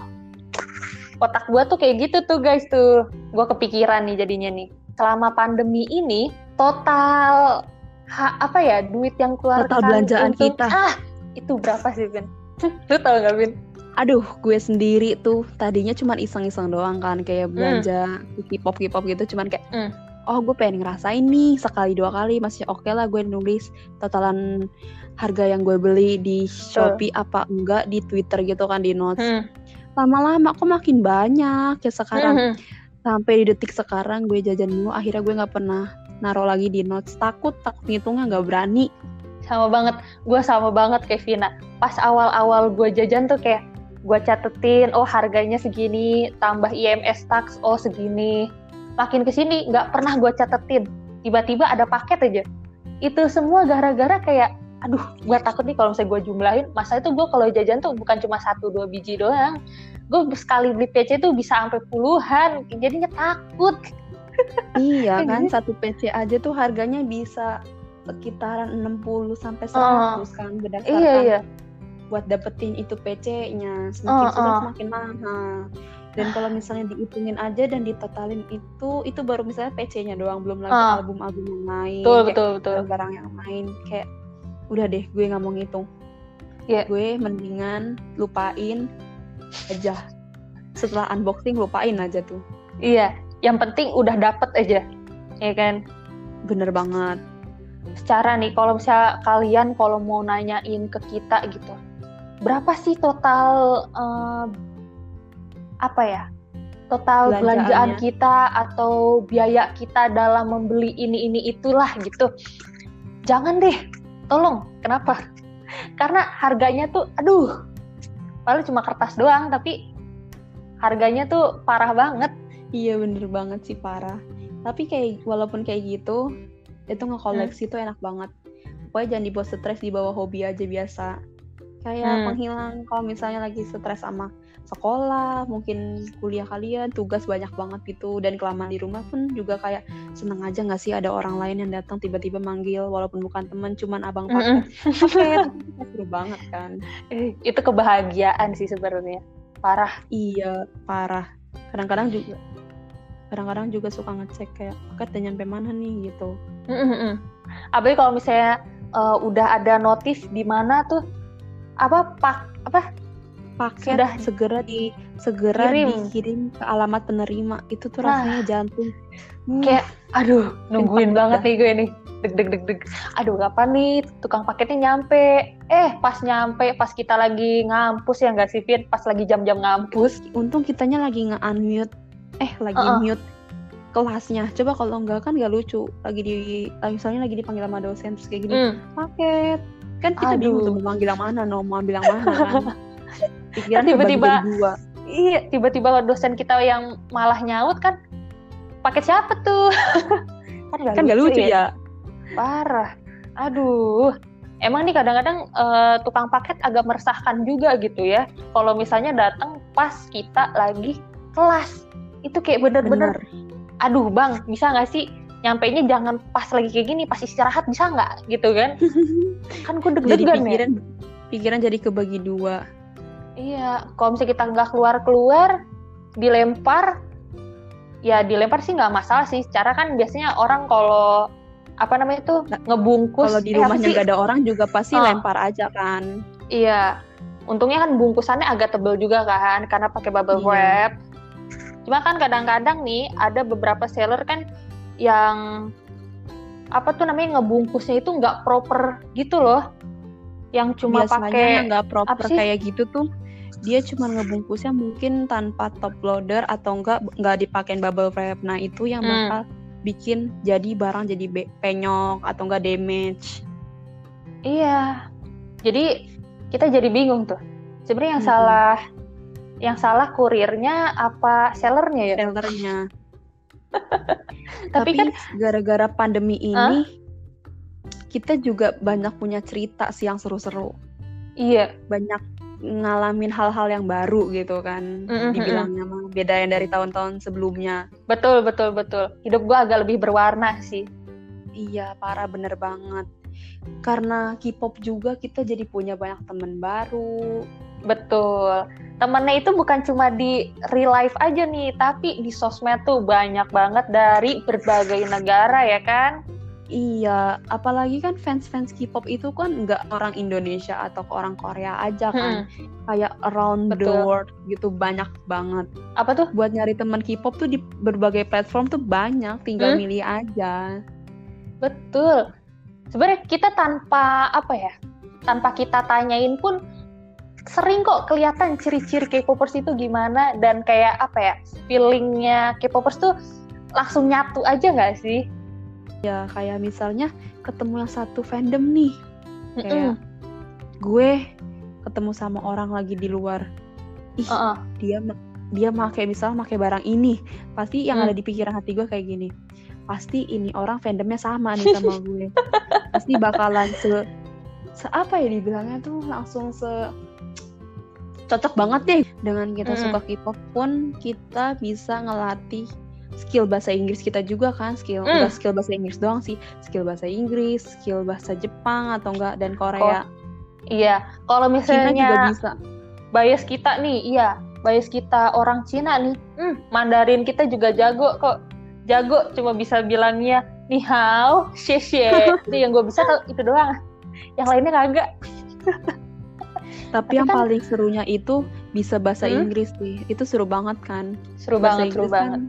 Otak gue tuh kayak gitu tuh guys tuh. Gue kepikiran nih jadinya nih. Selama pandemi ini total ha- apa ya duit yang keluar Total belanjaan kita. ah itu berapa sih Vin? lu tau gak Vin? Aduh, gue sendiri tuh tadinya cuma iseng-iseng doang kan kayak belanja K-pop K-pop gitu cuman kayak Hmm. oh gue pengen ngerasain nih sekali dua kali masih oke lah gue nulis totalan harga yang gue beli di Shopee apa enggak di Twitter gitu kan di notes. Hmm. Lama-lama kok makin banyak ya sekarang Hmm. sampai di detik sekarang gue jajan mulu akhirnya gue nggak pernah naruh lagi di notes. Takut takut ngitungnya nggak berani. sama banget. Gue sama banget kayak Vina pas awal-awal gue jajan tuh kayak gue catetin oh harganya segini tambah IMS tax oh segini. Makin ke sini nggak pernah gue catetin. Tiba-tiba ada paket aja. Itu semua gara-gara kayak aduh gue takut nih kalau misalnya gue jumlahin. Masa itu gue kalau jajan tuh bukan cuma satu dua biji doang. Gue sekali beli PC tuh bisa sampai puluhan. Jadinya takut iya kan satu PC aja tuh harganya bisa sekitaran 60 sampai 100 kan berdasarkan Iya iya. buat dapetin itu PC-nya semakin Oh, susah oh. semakin mahal dan kalau misalnya dihitungin aja dan ditotalin itu itu baru misalnya PC-nya doang belum lagi Ah. album-album yang lain Betul kayak betul betul. barang-barang yang lain kayak udah deh gue nggak mau ngitung Iya. gue mendingan lupain aja setelah unboxing lupain aja tuh Iya. Yang penting udah dapet aja. Ya kan. bener banget. Secara nih kalau misalnya kalian kalau mau nanyain ke kita gitu berapa sih total eh, apa ya total belanjaan kita atau biaya kita dalam membeli ini ini itulah gitu? Jangan deh tolong. Kenapa? Karena harganya tuh aduh paling cuma kertas doang tapi harganya tuh parah banget iya bener banget sih parah. Tapi kayak walaupun kayak gitu itu ngekoleksi tuh enak banget. Pokoknya jangan dibawa stres dibawa hobi aja biasa. Kayak Hmm. penghilang kalau misalnya lagi stres sama sekolah mungkin kuliah kalian tugas banyak banget gitu. Dan kelamaan di rumah pun juga kayak seneng aja nggak sih ada orang lain yang datang tiba-tiba manggil walaupun bukan teman cuman abang paket paket Itu seru banget kan. Eh, itu kebahagiaan sih sebenarnya. Parah. Iya parah. Kadang-kadang juga kadang-kadang juga suka ngecek kayak paket udah nyampe mana nih? gitu. Mm-mm. Apalagi kalau misalnya eh, udah ada notif di mana tuh apa pak apa? Paket Sudah segera di segera kirim. dikirim ke alamat penerima. Itu tuh Nah. rasanya jantung. Uh, kayak aduh nungguin banget banget dah. nih gue nih. Deg deg deg deg. Aduh kapan nih? Tukang paketnya nyampe. Eh pas nyampe pas kita lagi ngampus ya nggak sih Fit pas lagi jam-jam ngampus. Untung kitanya lagi nge-unmute eh lagi Uh-uh. mute kelasnya. Coba kalau enggak kan gak lucu. Lagi di lagi- misalnya lagi dipanggil sama dosen terus kayak gini Hmm. paket. Kan kita bingung Aduh. tuh mau mana no mau bilang mana kan. Pikiran Tiba-tiba- iya tiba-tiba dosen kita yang malah nyaut kan paket siapa tuh? Kan nggak kan gak lucu ya. Parah. Aduh. Emang nih kadang-kadang eh, tukang paket agak meresahkan juga gitu ya. Kalau misalnya datang pas kita lagi kelas itu kayak bener-bener bener. Aduh bang bisa nggak sih? Nyampainya jangan pas lagi kayak gini pas istirahat bisa nggak? Gitu kan. Kan gue jadi deg-degan ya. pikiran pikiran jadi kebagi dua. Iya kalau misalnya kita nggak keluar keluar dilempar ya dilempar sih nggak masalah sih. Secara kan biasanya orang kalau apa namanya tuh Nah, ngebungkus kalau di eh, rumahnya sih? gak ada orang juga pasti Oh. lempar aja kan. Iya, untungnya kan bungkusannya agak tebel juga kan, karena pakai bubble Iya. wrap. Cuma kan kadang-kadang nih ada beberapa seller kan yang apa tuh namanya ngebungkusnya itu nggak proper gitu loh, yang cuma pakai nggak proper kayak gitu tuh dia cuma ngebungkusnya mungkin tanpa top loader atau enggak nggak dipakein bubble wrap nah itu yang Hmm. bakal bikin jadi barang jadi penyok atau enggak damage iya. Jadi kita jadi bingung tuh. Sebenarnya yang Mm-mm. salah yang salah kurirnya apa sellernya ya? sellernya Tapi tapi, kan gara-gara pandemi ini kita juga banyak punya cerita sih yang seru-seru iya, banyak ngalamin hal-hal yang baru gitu kan Mm-mm, dibilangnya mah beda yang dari tahun-tahun sebelumnya betul betul betul. Hidup gua agak lebih berwarna sih. Iya, parah bener banget. Karena K-pop juga kita jadi punya banyak temen baru. Betul. Temennya itu bukan cuma di real life aja nih, tapi di sosmed tuh banyak banget dari berbagai negara ya kan? Iya, apalagi kan fans-fans K-pop itu kan nggak orang Indonesia atau orang Korea aja kan. Kayak around the Betul. world gitu banyak banget. Apa tuh? Buat nyari teman K-pop tuh di berbagai platform tuh banyak, tinggal Hmm. milih aja. Betul. Sebenarnya kita tanpa apa ya? Tanpa kita tanyain pun sering kok kelihatan ciri-ciri K-popers itu gimana dan kayak apa ya? Feelingnya K-popers tuh langsung nyatu aja nggak sih? Ya, kayak misalnya ketemu yang satu fandom nih. Mm-mm. Kayak gue ketemu sama orang lagi di luar. Ih, Uh-uh. dia ma- dia pakai misalnya pakai barang ini pasti yang Hmm. ada di pikiran hati gue kayak gini pasti ini orang fandomnya sama nih sama gue pasti bakalan se se apa ya dibilangnya tuh langsung se cocok banget deh dengan kita Mm-mm. suka K-pop pun kita bisa ngelatih skill bahasa Inggris kita juga kan skill Hmm. nggak skill bahasa Inggris doang sih skill bahasa Inggris skill bahasa Jepang atau enggak dan Korea Iya, kalau Cina juga misalnya bisa bias kita nih, iya, bias kita orang Cina nih, hmm, Mandarin kita juga jago kok. Jago, cuma bisa bilangnya ni hao, xie xie. Itu yang gue bisa tuh itu doang. Yang lainnya kagak. tapi, Tapi yang kan- paling serunya itu bisa bahasa Hmm? Inggris sih itu seru banget kan Seru bahasa banget, seru Inggris banget. kan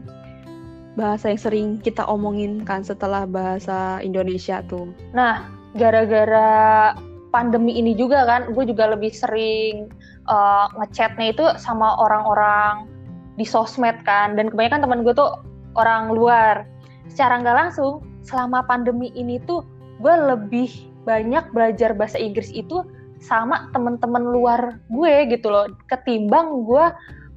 bahasa yang sering kita omongin kan setelah bahasa Indonesia tuh Nah, gara-gara pandemi ini juga kan, gue juga lebih sering uh, ngechatnya itu sama orang-orang di sosmed kan, dan kebanyakan teman gue tuh orang luar. Secara nggak langsung, selama pandemi ini tuh gue lebih banyak belajar bahasa Inggris itu sama teman-teman luar gue gitu loh, ketimbang gue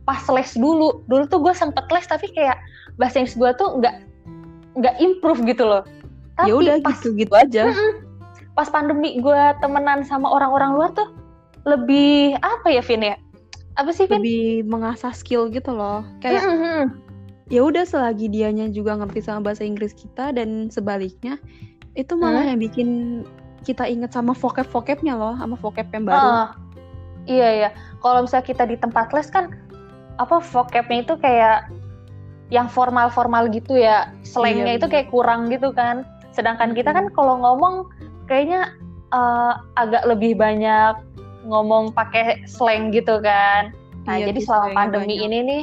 pas les dulu. Dulu tuh gue sempet les tapi kayak bahasa Inggris gue tuh nggak nggak improve gitu loh. Tapi ya udah pas gitu gitu aja pas pandemi gue temenan sama orang-orang luar tuh lebih apa ya Vin ya? Apa sih Vin? lebih mengasah skill gitu loh kayak Mm-mm. ya udah selagi dianya juga ngerti sama bahasa Inggris kita dan sebaliknya itu malah Hmm. yang bikin kita inget sama vocab vocabnya loh sama vocab yang baru Ah, iya iya. Kalau misalnya kita di tempat les kan apa vocabnya itu kayak yang formal-formal gitu ya, slangnya Iya, itu kayak kurang gitu kan. Sedangkan kita kan kalau ngomong kayaknya eh, agak lebih banyak ngomong pakai slang gitu kan. Nah, Iya, jadi selama pandemi banyak. ini nih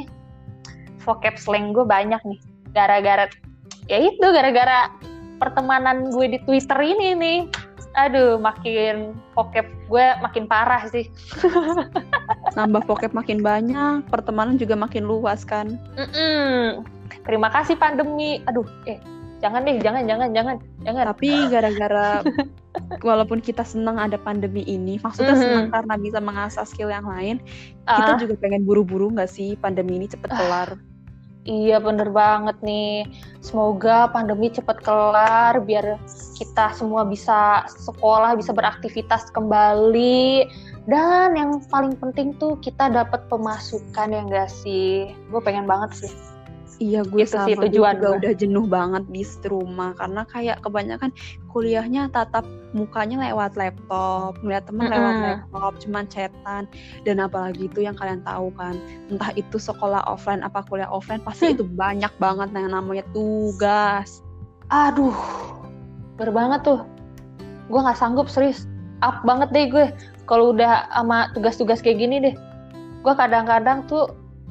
vocab slang gue banyak nih. Gara-gara ya itu gara-gara pertemanan gue di Twitter ini nih. Aduh, makin vocab gue makin parah sih. nambah vocab makin banyak pertemanan juga makin luas kan Mm-mm. Terima kasih pandemi. Aduh, eh jangan deh, jangan, jangan, jangan, jangan. tapi gara-gara walaupun kita senang ada pandemi ini maksudnya Mhm. senang karena bisa mengasah skill yang lain kita Ah, juga pengen buru-buru nggak sih pandemi ini cepet kelar iya bener banget nih. Semoga pandemi cepat kelar biar kita semua bisa sekolah, bisa beraktivitas kembali. Dan yang paling penting tuh kita dapat pemasukan ya enggak sih? Gue pengen banget sih. Iya gue Itu sama sih tujuan juga gue. udah jenuh banget di rumah karena kayak kebanyakan kuliahnya tatap mukanya lewat laptop, ngeliat teman lewat Mm-mm. laptop, cuman chatan dan apalagi itu yang kalian tahu kan, entah itu sekolah offline apa kuliah offline pasti Hmm. itu banyak banget yang namanya tugas. Aduh, bener banget tuh. Gue nggak sanggup serius. Up banget deh gue. Kalau udah sama tugas-tugas kayak gini deh. Gue kadang-kadang tuh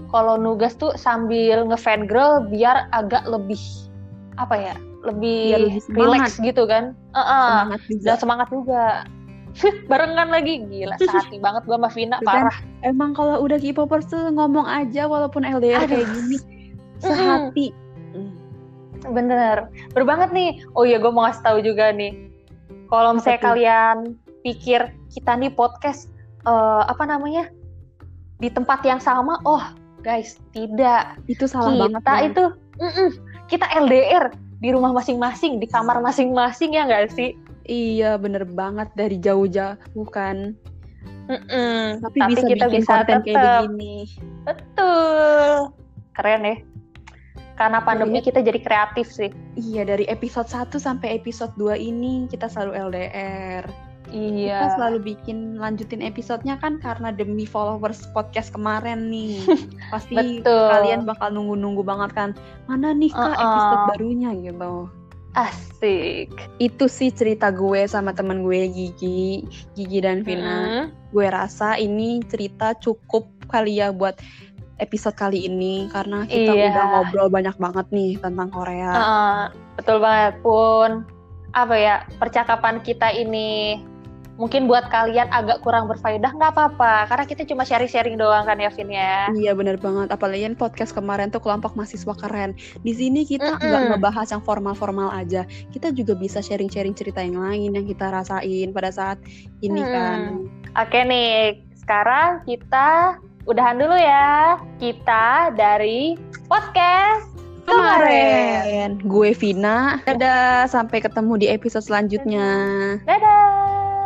kalau nugas tuh sambil ngefan girl biar agak lebih apa ya? Lebih, Biar lebih relax gitu kan. Heeh. Semangat juga. Dan semangat juga. Barengan lagi gila sehati banget gue sama Vina Tuh kan, parah. Emang kalau udah K-popers tuh ngomong aja walaupun LDR kayak Aduh. gini sehati. Mm. Bener, bener banget nih. Oh iya, gue mau ngasih tahu juga nih. Kalau misalnya kalian pikir kita nih podcast eh, apa namanya di tempat yang sama, oh guys, tidak. Itu salah kita banget. ya. itu, mm-mm, kita LDR di rumah masing-masing, di kamar masing-masing ya nggak sih? Iya bener banget dari jauh-jauh kan. Mm-mm, Tapi, bisa kita bikin bisa konten kayak tetap. begini. Betul, keren ya. Karena pandemi kita jadi kreatif sih. Iya dari episode 1 sampai episode 2 ini kita selalu LDR. Iya. Kita selalu bikin lanjutin episodenya kan karena demi followers podcast kemarin nih. Pasti Betul. kalian bakal nunggu-nunggu banget kan. Mana nih kak Uh-uh. episode barunya gitu. Asik. Itu sih cerita gue sama temen gue Gigi, Gigi dan Vina. Mm-mm. Gue rasa ini cerita cukup kali ya buat episode kali ini karena kita Iya. udah ngobrol banyak banget nih tentang Korea. Heeh, betul banget pun apa ya percakapan kita ini mungkin buat kalian agak kurang berfaedah nggak apa-apa karena kita cuma sharing-sharing doang kan ya Vin ya. Iya bener banget, apalagi yang podcast kemarin tuh kelompok mahasiswa keren. Di sini kita nggak ngebahas yang formal-formal aja, kita juga bisa sharing-sharing cerita yang lain yang kita rasain pada saat ini Hmm. kan. Oke nih sekarang kita udahan dulu ya kita dari podcast kemarin. Kemarin, gue Vina. Dadah, sampai ketemu di episode selanjutnya. Dadah.